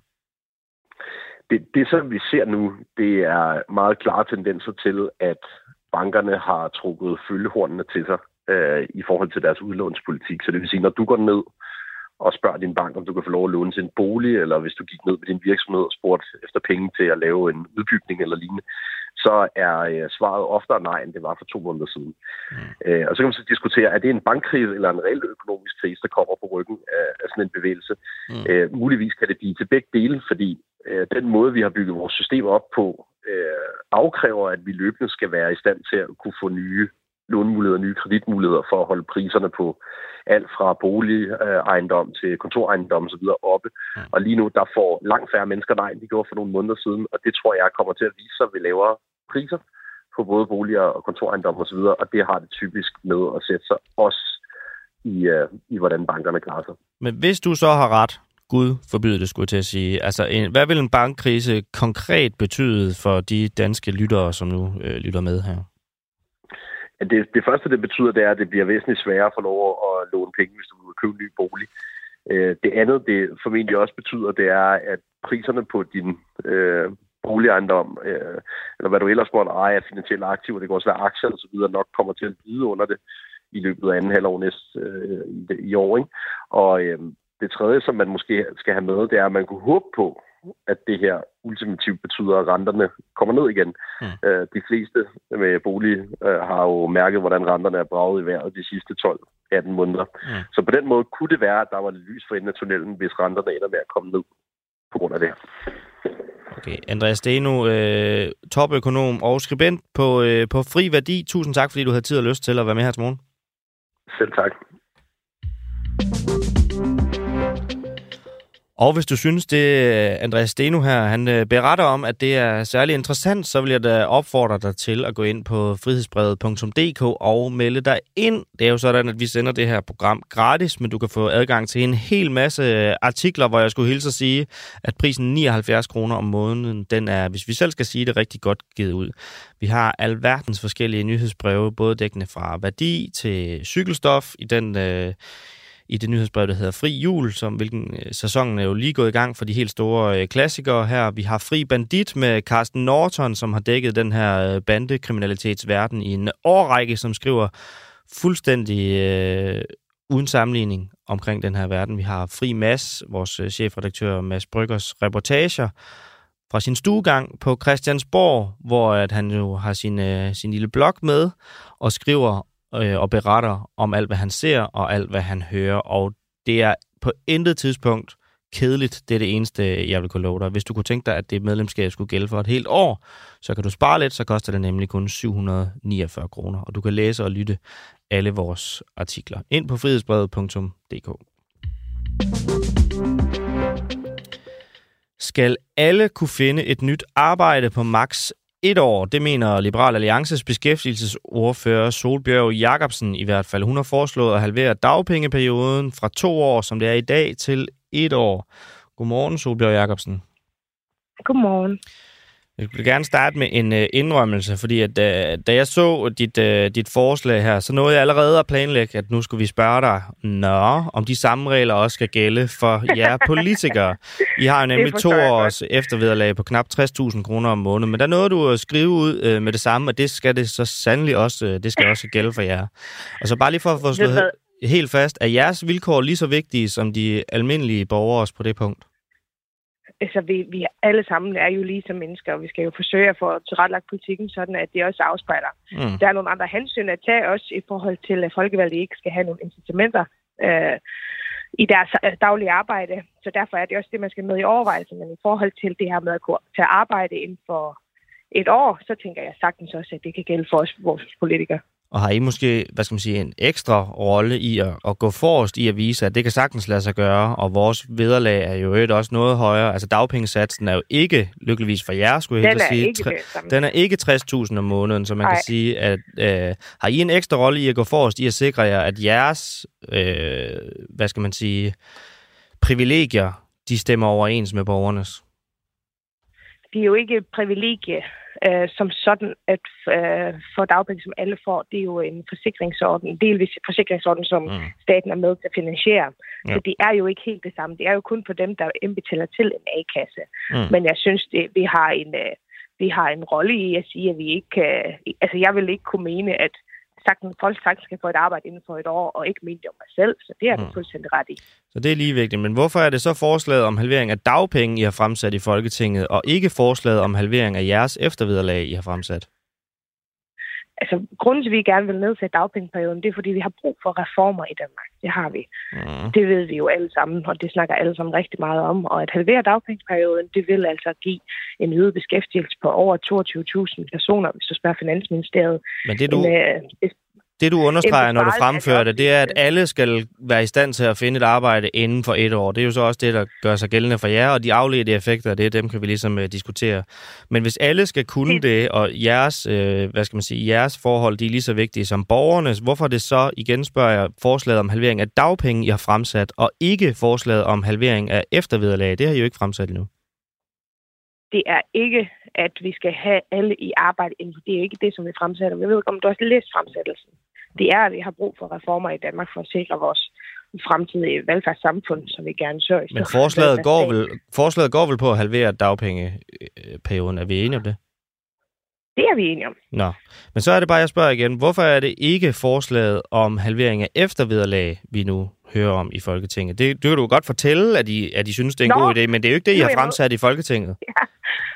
Det, det, som vi ser nu, det er meget klare tendenser til, at bankerne har trukket følgehornene til sig øh, i forhold til deres udlånspolitik. Så det vil sige, når du går ned og spørger din bank, om du kan få lov at låne til en bolig, eller hvis du gik ned med din virksomhed og spurgte efter penge til at lave en udbygning eller lignende, så er øh, svaret oftere nej, end det var for to måneder siden. Mm. Øh, og så kan man så diskutere, er det en bankkrise eller en reel økonomisk krise, der kommer på ryggen af, af sådan en bevægelse? Mm. Øh, muligvis kan det blive til begge dele, fordi øh, den måde, vi har bygget vores system op på, øh, afkræver, at vi løbende skal være i stand til at kunne få nye lånemuligheder, nye kreditmuligheder for at holde priserne på alt fra boligejendom til kontorejendom osv. oppe. Mm. Og lige nu, der får langt færre mennesker nej, end de gjorde for nogle måneder siden, og det tror jeg kommer til at vise sig ved lavere priser på både boliger og kontorejendom osv., og det har det typisk med at sætte sig også i, uh, i hvordan bankerne klarer sig. Men hvis du så har ret, Gud forbyde det, skulle jeg til at sige. Altså, en, hvad vil en bankkrise konkret betyde for de danske lyttere, som nu øh, lytter med her? Det, det første, det betyder, det er, at det bliver væsentligt sværere at få lov at låne penge, hvis du vil købe en ny bolig. Øh, det andet, det formentlig også betyder, det er, at priserne på din øh, boligejendom, øh, eller hvad du ellers måtte eje af finansielle aktiver, det kan også være aktier og så videre, nok kommer til at lide under det i løbet af anden halvår næste øh, i, i år. Ikke? Og øh, det tredje, som man måske skal have med, det er, at man kunne håbe på, at det her ultimativt betyder, at renterne kommer ned igen. Mm. Øh, de fleste med bolig øh, har jo mærket, hvordan renterne er braget i vejret de sidste 12-18 måneder. Mm. Så på den måde kunne det være, at der var lidt lys for enden af tunnelen, hvis renterne ender med at komme ned på grund af det. Okay, Andreas Steno, øh, topøkonom og skribent på, øh, på Fri Værdi. Tusind tak, fordi du havde tid og lyst til at være med her til morgen. Selv tak. Og hvis du synes, det Andreas Steno her, han øh, beretter om, at det er særlig interessant, så vil jeg da opfordre dig til at gå ind på frihedsbrevet.dk og melde dig ind. Det er jo sådan, at vi sender det her program gratis, men du kan få adgang til en hel masse øh, artikler, hvor jeg skulle hilse at sige, at prisen 79 kroner om måneden, den er, hvis vi selv skal sige det, rigtig godt givet ud. Vi har alverdens forskellige nyhedsbreve, både dækkende fra værdi til cykelstof i den... Øh, i det nyhedsbrev, der hedder Fri Jul, som hvilken øh, sæsonen er jo lige gået i gang for de helt store øh, klassikere her. Vi har Fri Bandit med Carsten Norton, som har dækket den her øh, bandekriminalitetsverden i en årrække, som skriver fuldstændig øh, uden sammenligning omkring den her verden. Vi har Fri Mass, vores øh, chefredaktør Mads Bryggers reportager fra sin stuegang på Christiansborg, hvor at han jo har sin, øh, sin lille blog med og skriver øh, og beretter om alt, hvad han ser og alt, hvad han hører. Og det er på intet tidspunkt kedeligt. Det er det eneste, jeg vil kunne love dig. Hvis du kunne tænke dig, at det medlemskab skulle gælde for et helt år, så kan du spare lidt, så koster det nemlig kun 749 kroner. Og du kan læse og lytte alle vores artikler ind på frihedsbrevet.dk. Skal alle kunne finde et nyt arbejde på maks et år. Det mener Liberal Alliances beskæftigelsesordfører Solbjørg Jacobsen i hvert fald. Hun har foreslået at halvere dagpengeperioden fra to år, som det er i dag, til et år. Godmorgen, Solbjørg Jacobsen. Godmorgen. Jeg vil gerne starte med en uh, indrømmelse, fordi at, uh, da jeg så dit, uh, dit forslag her, så nåede jeg allerede at planlægge, at nu skulle vi spørge dig, nå, om de samme regler også skal gælde for jer politikere. I har jo nemlig to års eftervederlag på knap 60.000 kroner om måneden, men der nåede du at skrive ud uh, med det samme, og det skal det så sandelig også, uh, det skal også gælde for jer. Og så bare lige for at få slået helt fast, er jeres vilkår lige så vigtige som de almindelige borgere på det punkt? Altså, vi, vi alle sammen er jo lige som mennesker, og vi skal jo forsøge at få tilrettelagt politikken sådan, at det også afspejler. Mm. Der er nogle andre hensyn at tage også i forhold til, at folkevalgte ikke skal have nogle incitamenter øh, i deres øh, daglige arbejde. Så derfor er det også det, man skal med i overvejelse. Men i forhold til det her med at gå til arbejde inden for et år, så tænker jeg sagtens også, at det kan gælde for os, vores politikere. Og har I måske, hvad skal man sige, en ekstra rolle i at, at gå forrest i at vise, at det kan sagtens lade sig gøre, og vores vederlag er jo også noget højere. Altså dagpengesatsen er jo ikke, lykkeligvis for jer, skulle jeg helt sige, ikke den er ikke 60.000 om måneden, så man Ej. kan sige, at øh, har I en ekstra rolle i at gå forrest i at sikre jer, at jeres, øh, hvad skal man sige, privilegier, de stemmer overens med borgernes? Det er jo ikke privilegie øh, som sådan, at øh, for dagpenge, som alle får, det er jo en forsikringsorden, en delvis forsikringsorden, som mm. staten er med til at finansiere. Ja. Så det er jo ikke helt det samme. Det er jo kun for dem, der indbetaler til en A-kasse. Mm. Men jeg synes, det, vi har en... Øh, vi har en rolle i at sige, at vi ikke kan... Altså, jeg vil ikke kunne mene, at sagtens, folk sagtens skal få et arbejde inden for et år, og ikke mente om mig selv, så det er du mm. fuldstændig ret i. Så det er lige vigtigt. Men hvorfor er det så forslaget om halvering af dagpenge, I har fremsat i Folketinget, og ikke forslaget om halvering af jeres eftervederlag, I har fremsat? Altså, grunden til, at vi gerne vil nedsætte dagpengeperioden, det er, fordi vi har brug for reformer i Danmark. Det har vi. Mm. Det ved vi jo alle sammen, og det snakker alle sammen rigtig meget om. Og at halvere dagpengeperioden, det vil altså give en øget beskæftigelse på over 22.000 personer, hvis du spørger Finansministeriet. Men det du... En, øh, det, du understreger, når du fremfører det, det er, at alle skal være i stand til at finde et arbejde inden for et år. Det er jo så også det, der gør sig gældende for jer, og de afledte effekter, det er dem, kan vi ligesom uh, diskutere. Men hvis alle skal kunne det, og jeres, uh, hvad skal man sige, jeres forhold, de er lige så vigtige som borgernes, hvorfor det så, igen spørger jeg, forslaget om halvering af dagpenge, I har fremsat, og ikke forslaget om halvering af eftervederlag, det har I jo ikke fremsat endnu. Det er ikke, at vi skal have alle i arbejde. Det er ikke det, som vi fremsætter. Jeg ved ikke, om du også læst fremsættelsen det er, at vi har brug for reformer i Danmark for at sikre vores fremtidige velfærdssamfund, som vi gerne sørger Men forslaget går, vel, forslaget går vel på at halvere dagpengeperioden. Er vi enige om det? Det er vi enige om. Nå, men så er det bare, jeg spørger igen. Hvorfor er det ikke forslaget om halvering af eftervederlag, vi nu hører om i Folketinget? Det, det kan du godt fortælle, at I, at I synes, det er en Nå, god idé, men det er jo ikke det, I har fremsat i Folketinget. Ja.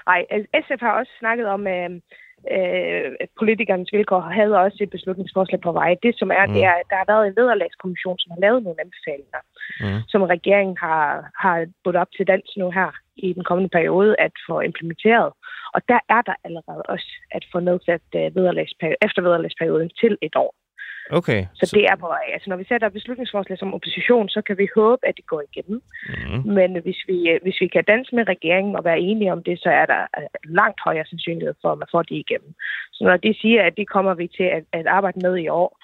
Nej, SF har også snakket om, øh, øh, politikernes vilkår havde også et beslutningsforslag på vej. Det som er, mm. det er, der har været en vederlagskommission, som har lavet nogle anbefalinger, mm. som regeringen har, har budt op til dans nu her i den kommende periode at få implementeret. Og der er der allerede også at få nedsat øh, eftervederlagsperioden til et år. Okay. Så, så det er på vej. Altså, når vi sætter beslutningsforslag som opposition, så kan vi håbe, at det går igennem. Mm. Men hvis vi, øh, hvis vi kan danse med regeringen og være enige om det, så er der øh, langt højere sandsynlighed for, at man får det igennem. Så når de siger, at det kommer vi til at, at arbejde med i år,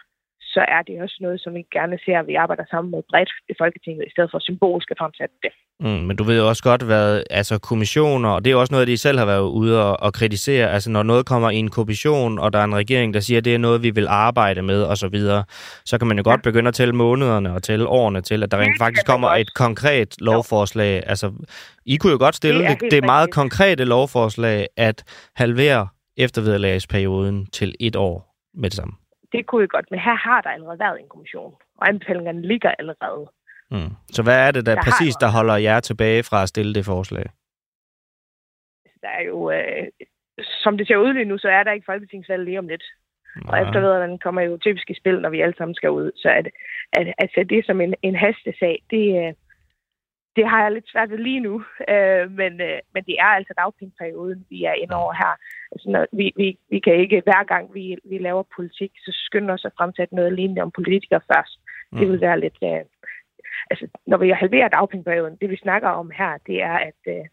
så er det også noget, som vi gerne ser, at vi arbejder sammen med bredt i Folketinget, i stedet for symbolsk at fremsætte det. Mm, men du ved jo også godt, hvad altså kommissioner, og det er også noget, de selv har været ude og, og kritisere, altså når noget kommer i en kommission, og der er en regering, der siger, at det er noget, vi vil arbejde med, og så videre, så kan man jo ja. godt begynde at tælle månederne og tælle årene til, at der rent faktisk kommer et konkret lovforslag. Jo. Altså, I kunne jo godt stille det, er det, det meget konkrete lovforslag at halvere eftervederlagsperioden til et år med det samme det kunne vi godt, men her har der allerede været en kommission, og anbefalingerne ligger allerede. Mm. Så hvad er det der, der præcis, der holder jer tilbage fra at stille det forslag? Der er jo, øh, som det ser ud lige nu, så er der ikke folketingsvalg lige om lidt. Ja. Og eftervederne kommer jo typisk i spil, når vi alle sammen skal ud. Så at, at, at sætte det som en, en hastesag, det, øh, det har jeg lidt svært ved lige nu. Øh, men, øh, men det er altså dagpengeperioden, vi er inde over her. Altså, når vi, vi, vi kan ikke hver gang, vi, vi laver politik, så skynde os at fremsætte noget lignende om politikere først. Mm. Det vil være lidt... Øh, altså, når vi halverer dagpengeperioden, det vi snakker om her, det er, at, øh,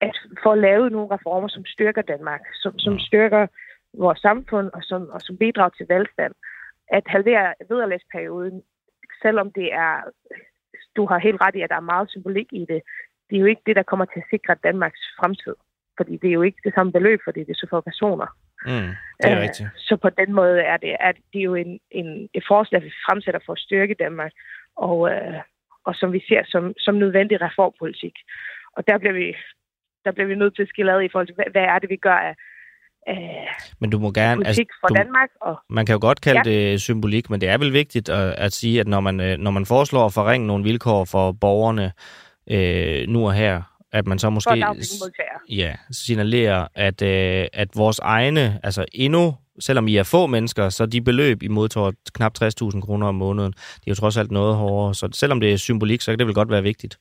at få lavet nogle reformer, som styrker Danmark, som, som mm. styrker vores samfund og som, og som bidrager til velstand. At halvere vederlagsperioden, selvom det er du har helt ret i, at der er meget symbolik i det. Det er jo ikke det, der kommer til at sikre Danmarks fremtid. Fordi det er jo ikke det samme beløb, fordi det er så få personer. Mm, det er øh, rigtigt. Så på den måde er det, er det jo en, en, et forslag, vi fremsætter for at styrke Danmark, og, øh, og som vi ser som, som nødvendig reformpolitik. Og der bliver vi, der bliver vi nødt til at skille ad i forhold til, hvad, hvad er det, vi gør af, øh, men du må gerne, altså, for du, Danmark. Og, man kan jo godt kalde ja. det symbolik, men det er vel vigtigt at, at sige, at når man, øh, når man foreslår at forringe nogle vilkår for borgerne øh, nu og her, at man så måske ja, signalerer, at, øh, at vores egne, altså endnu, selvom I er få mennesker, så de beløb, I modtager knap 60.000 kroner om måneden, det er jo trods alt noget hårdere. Så selvom det er symbolik, så kan det vel godt være vigtigt.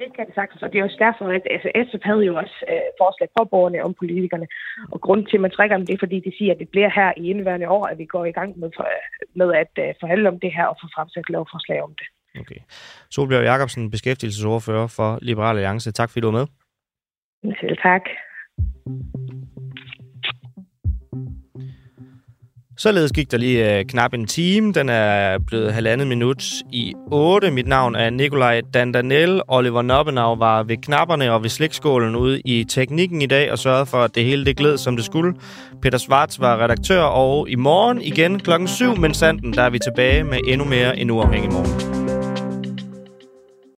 Det kan det sagtens, og det er også derfor, at altså, SF havde jo også øh, forslag for borgerne om politikerne. Og grunden til, at man trækker dem, det er, fordi de siger, at det bliver her i indværende år, at vi går i gang med, for, med at uh, forhandle om det her og få fremsat lovforslag om det. Okay. Solbjørg Jacobsen, beskæftigelsesordfører for Liberal Alliance. Tak fordi du var med. Selv tak. Således gik der lige øh, knap en time. Den er blevet halvandet minut i 8. Mit navn er Nikolaj Dandanel. Oliver Noppenau var ved knapperne og ved slikskålen ude i teknikken i dag og sørgede for, at det hele det gled, som det skulle. Peter Svarts var redaktør, og i morgen igen klokken 7, men sanden, der er vi tilbage med endnu mere en uafhængig morgen.